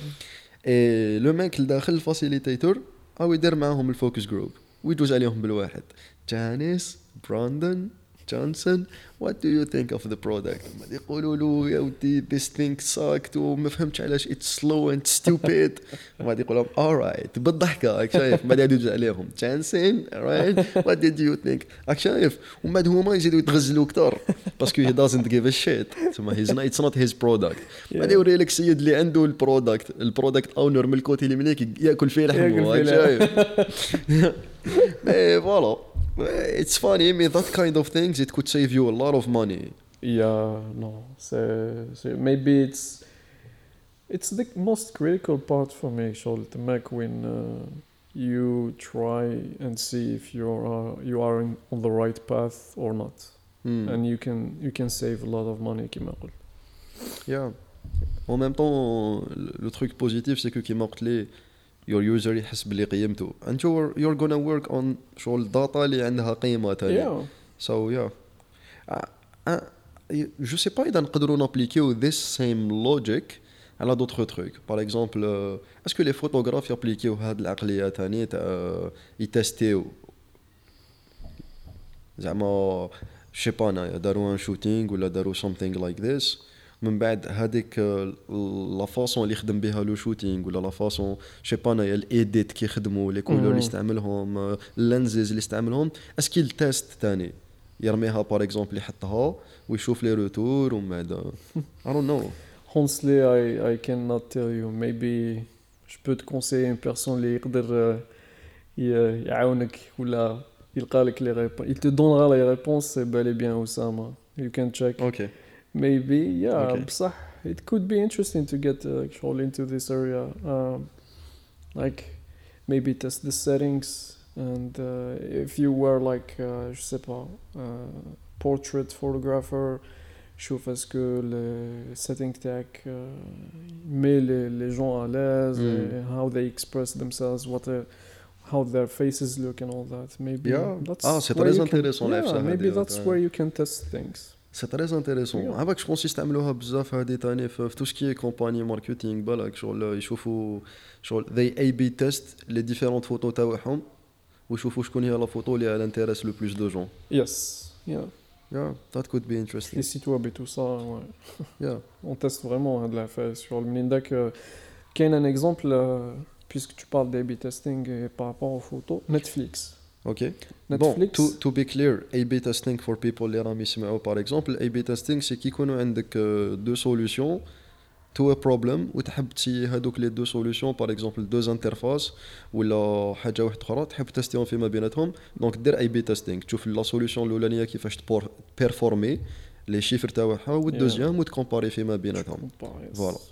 اي لو ماك الداخل الفاسيليتيتور أو يدير معاهم الفوكس جروب ويجوز عليهم بالواحد. جانيس براندون جونسون وات دو يو ثينك اوف ذا برودكت يقولوا له يا ودي this thing sucked وما فهمتش علاش اتس سلو اند ستوبيد وبعد يقول لهم alright بالضحكة راك شايف؟ بعد يجوز عليهم. جانسون رايت وات ديد يو ثينك راك شايف؟ ومن بعد هما يزيدوا يتغزلوا أكثر باسكو هي doesn't give a shit. تسمى هيز اتس نوت هيز برودكت بعد يوري لك السيد اللي عنده البرودكت البرودكت اونر من الكوتي اللي منيك ياكل فيه لحمه راك فيه hey, eh, voila. Eh, it's funny, I mean, that kind of things, it could save you a lot of money. Yeah, no. So, so maybe it's it's the most critical part for me actually to make when uh, you try and see if you are you are in, on the right path or not, mm. and you can you can save a lot of money, Kimakul. Yeah. En même temps, le truc positif, c'est que Kimakul يور يوزر يحس باللي قيمته. انت يور غونا ورك اون شغل الداتا اللي عندها قيمة ثاني سو يا جو سي با إذا نقدروا نابليكيو ذيس سيم لوجيك على دوطخ تروك باغ اكزومبل اسكو لي فوتوغراف يابليكيو هاد العقلية ثاني تاع آه، يتستيو؟ زعما شي با انايا داروا ان شوتينغ ولا داروا سومثينغ لايك ذيس من بعد هذيك لا فاصون اللي يخدم بها لو شوتينغ ولا لا فاصون شي با انايا الإيديت كي يخدموا لي كولور اللي. يستعملهم اللينزز اللي يستعملهم اسكي التيست تاني يرميها بار اكزومبل يحطها ويشوف لي روتور ومن بعد I don't know Honestly, I, I cannot tell you. Maybe je peux te conseiller une personne اللي يقدر ي- يعاونك ولا يلقى لك les réponses. Il te donnera les réponses, c'est bel et bien. You can check. أوكي Maybe, yeah. Okay. بصح it could be interesting to get uh, actually into this area. Um, like maybe test the settings and uh, if you were like uh, je sais pas uh, portrait photographer شوف est-ce que le setting تاعك uh, met les, les gens à l'aise Mm. and how they express themselves what uh, how their faces look and all that maybe Yeah. that's Ah, c'est where très you can- intéressant, la yeah, FSA maybe هذه, that's ouais. where you can test things سي تري انتريسون Yeah. عباك شكون يستعملوها بزاف هادي تاني في في تو سكي كومباني ماركتينغ بالك شغل يشوفوا شغل ذي اي بي تيست لي ديفيرونت فوتو تاعهم ويشوفوا شكون هي لا فوتو اللي elle intéresse لو بلوس دو جون Yes. Yeah. يا ذات كود بي Les انتريستينغ sites web et tout ça, ouais. يا On teste vraiment hein, de la faire sur le Mnindak. Euh, qu'il y a un exemple, euh, puisque tu parles d'A-B testing et par rapport aux photos, Netflix. اوكي Netflix. بون تو تو بي كلير اي بي تيستينغ فور بيبل اللي راهم يسمعوا باغ اكزومبل اي بي تيستينغ سي كي يكونوا عندك دو سوليوشن تو ا بروبليم وتحب تسي هذوك لي دو سوليوشن باغ اكزومبل دو انترفاس ولا حاجه واحده اخرى تحب تستيهم فيما بيناتهم دونك دير اي بي تيستينغ تشوف لا سوليوشن الاولانيه كيفاش بيرفورمي لي شيفر تاعها والدوزيام وتكومباري فيما بيناتهم Comparé.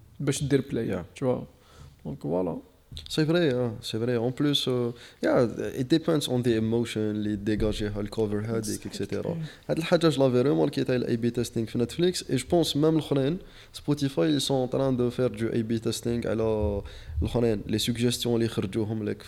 باش دير بلاي Yeah. tu vois دونك فوالا C'est vrai, hein, c'est vrai. En plus, euh, yeah, it depends on the emotion اللي ديجاجيها الكوفر هذيك اكسيتيرا هاد الحاجه جو لافي ريماركي تاع الاي بي تيستينغ في نتفليكس اي جو بونس ميم الاخرين سبوتيفاي سون تران دو فير دو اي بي تيستينغ على الاخرين لي سوجيستيون اللي يخرجوهم لك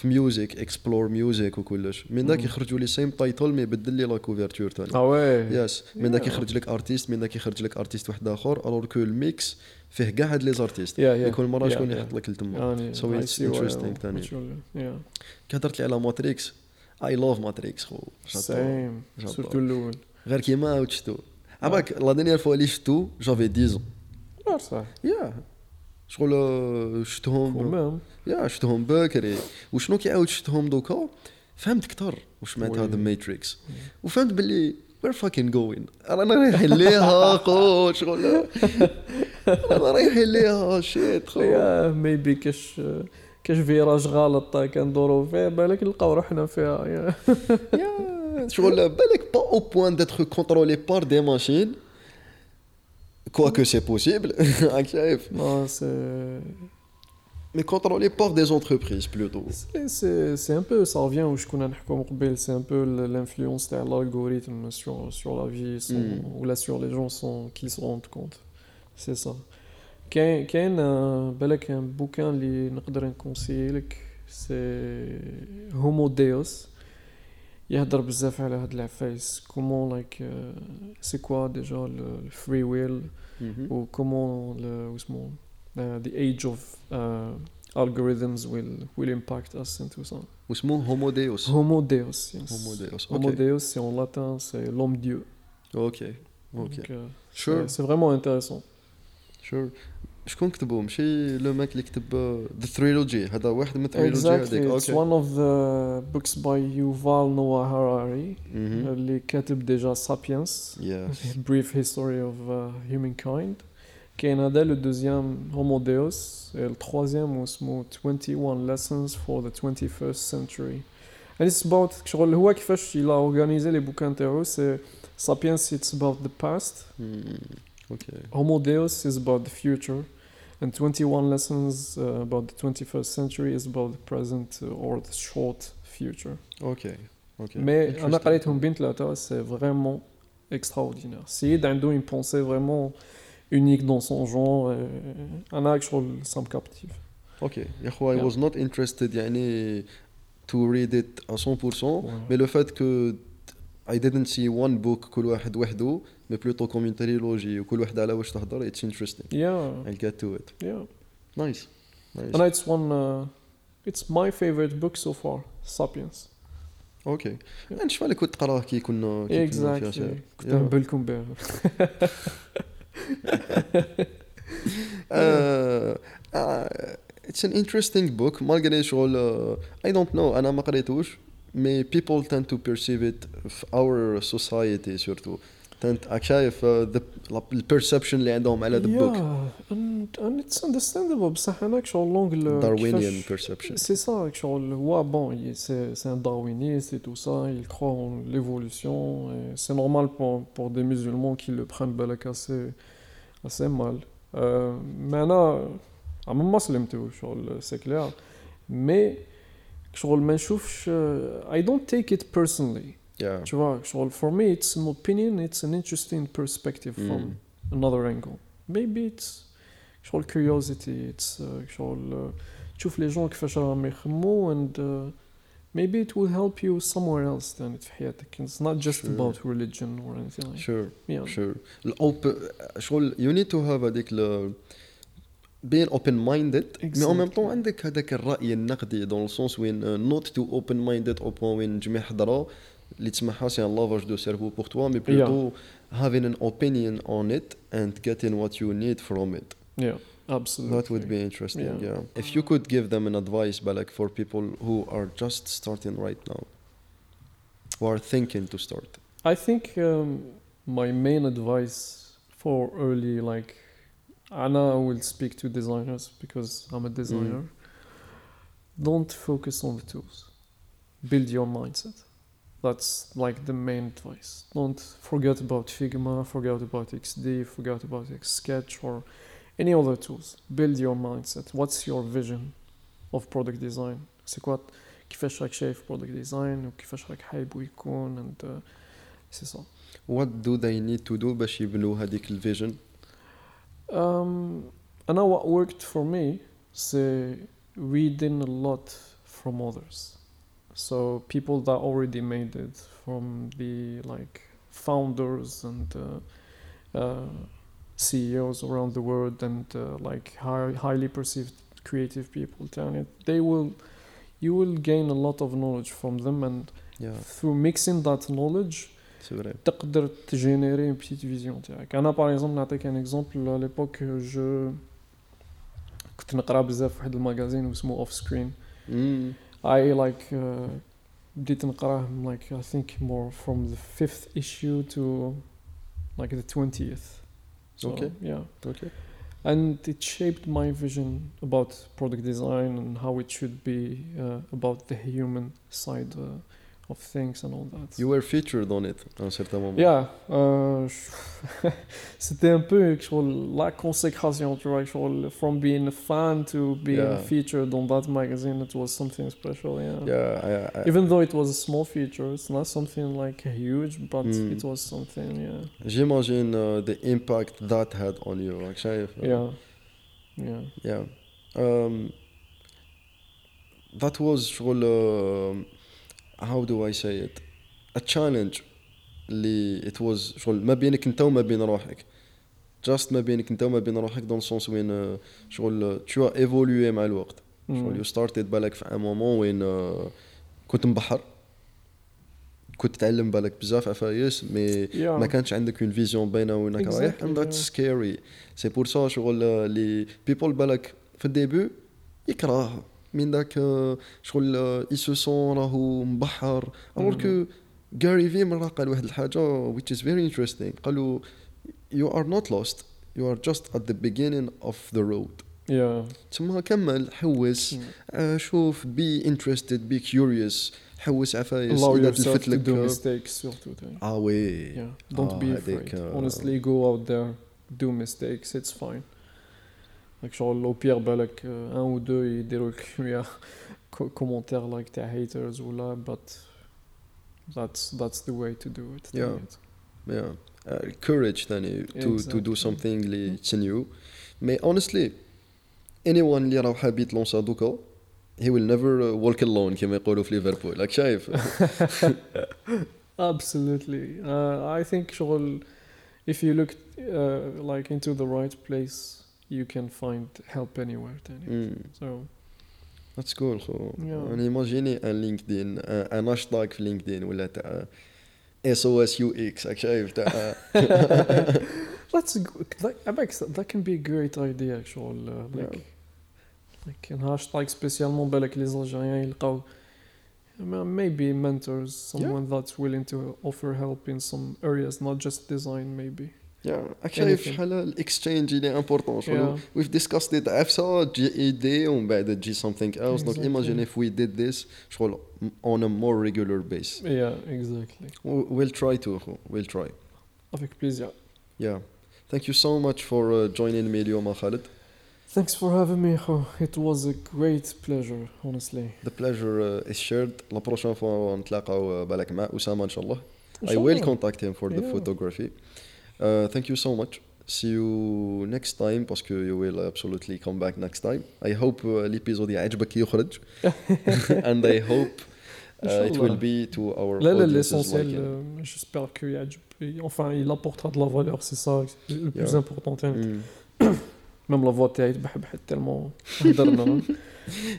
في ميوزك اكسبلور ميوزك وكلش. من ذاك. يخرجوا لي سيم تايتل مي يبدل لي لا كوفرتور تاني. آه وي. يس من ذاك. يخرج لك ارتيست من ذاك يخرج لك ارتيست واحد آخر الور كو الميكس فيه كاع هاد لي زارتيست كل مرة شكون. يحط لك لتما تاني. what you're- yeah. كي هضرت لي على ماتريكس اي لاف ماتريكس خو. J'adore. سورتو الأول غير كيما عاود شفتو عباك لا دينيير فوا اللي شفتو جافي 10 لا صح يا شغل شفتهم يا شفتهم بكري وشنو كي عاود شفتهم دوكا؟ فهمت كثر واش معناتها. ذا ماتريكس وفهمت باللي وير فاكين جوين رانا رايحين ليها خو شغل. رانا رايحين ليها شيت خو يا ميبي كاش كاش فيراج غلط كندورو فيه بالك نلقاو روحنا فيها يا شغل بالك با أو بوان داتر كونترولي بار دي ماشين كواكو سي بوسيبل راك شايف Non, c'est مي كونترولي بار دي زونتربريز بلوتو c'est- c'est c'est un peu ça revient où je connais نحكوا من قبل c'est un peu l- l'influence تاع l'algorithme sur sur la vie son, Mm. ou là sur les gens sont qui se rendent compte c'est ça كاين كاين آه، بالك ان بوكان اللي نقدر نكونسيي لك سي هومو ديوس يهضر بزاف على هاد العفايس كومون لايك سي كوا ديجا الفري ويل ou comment le, واسمه, uh, the age of uh, algorithms will will impact us and tout ça. واسمه هومو ديوس Homo Deus, yes. Homo Deus, Homo ok. Deus, c'est en latin, c'est l'homme Dieu. اوكي اوكي Donc, euh, Sure. c'est- C'est vraiment intéressant. شور شكون كتبو ماشي لو ماك اللي كتب ذا ثريلوجي هذا واحد من الثريلوجي Exactly. هذيك It's اوكي one of the books by Yuval Noah Harari, Mhm. اللي كاتب déjà Sapiens. Yes. brief history of uh, humankind كاين هذا لو دوزيام هومو ديوس le troisième اسمه 21 lessons for the 21st century and it's about شغل هو كيفاش il a organisé les bouquins تاعو c'est Sapiens it's about the past Hmm. اوكي Homo Deus is about the future and 21 lessons uh, about the 21st century is about the present uh, or the short future اوكي اوكي مي انا Interesting. قريتهم بين ثلاثه سي فريمون اكستراوردينير سيد عنده اون بونسي فريمون unique dans son genre et انا شغل سام كابتيف اوكي يا خو I Yeah. was not interested يعني to read it à 100% mais le fait que اي didn't سي وان بوك كل واحد وحده مي بلوتو كوم اون تريلوجي وكل واحد على واش تهضر اتس انتريستينغ يا اي جيت تو ات يا نايس نايس أنا اتس وان اتس ماي فيفورت بوك سو فار سابينس أوكي نشوف عليك كنت تقراه كي كنا اكزاكتلي كنت نبل لكم به اتس ان انتريستينغ بوك مالغري شغل اي دونت نو أنا ما قريتوش مي people tend to perceive it في our society surtout تنت راك شايف البيرسبشن اللي عندهم على the book Yeah, and, and it's understandable بصح انا شغل لونغ Darwinian perception C'est ça, شغل هو bon, il- c'est c'est un darwiniste et tout ça, il croit en l'évolution, et c'est normal pour, pour des musulmans qui le prennent بالك assez, assez mal. Euh, mais انا عم ما سلمتو شغل c'est clair. Mais شغل ما نشوفش I don't take it personally. yeah Tu vois, شغل for me it's an opinion, it's an interesting perspective from Mm. another angle. Maybe it's شغل curiosity, it's uh, شغل uh, تشوف لي جون كيفاش راهم يخمو and uh, maybe it will help you somewhere else تاني في حياتك. It's not just Sure. about religion or anything like sure yeah. sure الاوب شغل you need to have هذيك ال being open minded mais en même temps Exactly. عندك هذاك الرأي النقدي dans le sens وين uh, not too open minded au point وين تجمع حضرة اللي تسمعها c'est un lavage de cerveau pour toi mais plutôt having an opinion on it and getting what you need from it Yeah, absolutely. that would be interesting yeah. Yeah. if you could give them an advice بالك for people who are just starting right now who are thinking to start I think um, my main advice for early, like, Anna will speak to designers because I'm a designer. Don't focus on the tools. Build your mindset. That's like the main advice. Don't forget about Figma, forget about XD, forget about Sketch or any other tools. Build your mindset. What's your vision of product design? C'est quoi كيفاش راك شايف product design وكيفاش راك حايبه يكون and uh, c'est ça. what do they need to do باش يبنوا هذيك الفيجن um, I know what worked for me, c'est reading a lot from others. So people that already made it, from the like founders and uh, uh, CEOs around the world, and uh, like high, highly perceived creative people, telling it, they will, you will gain a lot of knowledge from them, and yeah through mixing that knowledge, تقدر تجينيري une petite vision تاعك أنا باغ اكزومبل نعطيك ان اكزومبل على ليبوك جو كنت نقرا بزاف واحد الماغازين اسمه اوف سكرين Mm. I like uh, بديت نقراه like I think more from the fifth issue to like the twentieth. So, Okay. Yeah, okay and it shaped my vision about product design and how it should be uh, about the human side uh, of things and all that. you were featured on it à un certain moment Yeah, euh, je- c'était un peu شغل, la consécration, tu vois, شغل, from being a fan to being Yeah. featured on that magazine, it was something special, yeah. yeah I, I, Even though it was a small feature, it's not something like huge, but Mm. it was something, yeah. j'imagine uh, the impact that had on you راك شايف Yeah, yeah. yeah um, that was شغل um, how do I say it? A challenge اللي it was شغل ما بينك انت وما بين روحك. Just ما بينك انت وما بين روحك le sens وين uh, شغل tu as évolué مع الوقت. شغل you started بالك في ان مومون وين uh, كنت مبحر كنت تعلم بالك بزاف عفايس مي Yeah. ما كانش عندك اون فيزيون باينة وينك رايح. Exactly, and that's yeah. scary. سي بور سا شغل آه، لي بيبول بالك في الديبي يكره من ذاك شغل آه، اي سو سون راهو مبحر. الوغ كو غاري في مره قال واحد الحاجة ويتش از فيري انتريستينغ له يو ار نوت لوست يو ار جاست ات ذا بيجينينغ اوف ذا رود تما كمل حوس آه، شوف بي انتريستد بي كيوريوس حوس عفايس الله يلفت لك دو ميستيك سورتو آه وي. دونت بي افريد اونستلي جو اوت ذير دو ميستيكس اتس فاين Like شغل لو بير بالك ان او دو يديروا لك شوية كومنتير لايك تاع haters ولا but that's that's the way to do it. Yeah. yeah uh, courage ثاني to to do Exactly. something اللي تسنيو مي honestly anyone اللي راه حاب يتلونسا دوكا he will never uh, walk alone كما يقولوا في ليفربول راك شايف Absolutely. Uh, I think شغل if you look uh, like into the right place, you can find help anywhere. تاني. Mm, So that's cool خو Yeah. انا ايماجيني ان لينكدين ان هاشتاج في لينكدين ولا تاع اس او اس يو اكس راك شايف تاع That's a good, that, I bet that can be a great idea actually. Uh, like, Yeah. like an hashtag spécialement بالك les Algériens يلقاو Uh, Maybe mentors, someone that's willing to offer help in some areas, not just design, maybe. يا راك شايف Anything. شحال الاكسشينج اللي امبورطون شغل Yeah. we've discussed it عفسه تجي ايدي ومن بعد تجي something else donc Exactly. imagine if we did this شغل on a more regular base Yeah, exactly. W- we'll try to أخو. we'll try Avec plaisir. yeah thank you so much for uh, joining me اليوم خالد Thanks for having me. Ho. It was a great pleasure, honestly. the pleasure uh, is shared la prochaine fois نتلاقاو uh, بالك مع أسامة إن شاء الله I will Inshallah. contact him for the Yeah. photography. Uh, thank you so much. See you next time parce que you will absolutely come back next time. I hope uh, l'épisode يعجبك يخرج and I hope uh, it will be to our Là, là, audiences l'essentiel, like it. euh, j'espère qu'il y a du- Enfin, il apportera de la valeur, c'est ça le plus Yeah. important. hein. Mm. Même la voix تاعي تبحبحت tellement هدرنا.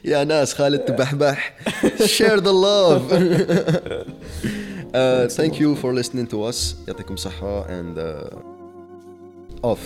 يا ناس خالد تبحبح share the love uh, thank you for listening to us يعطيكم صحة and uh, off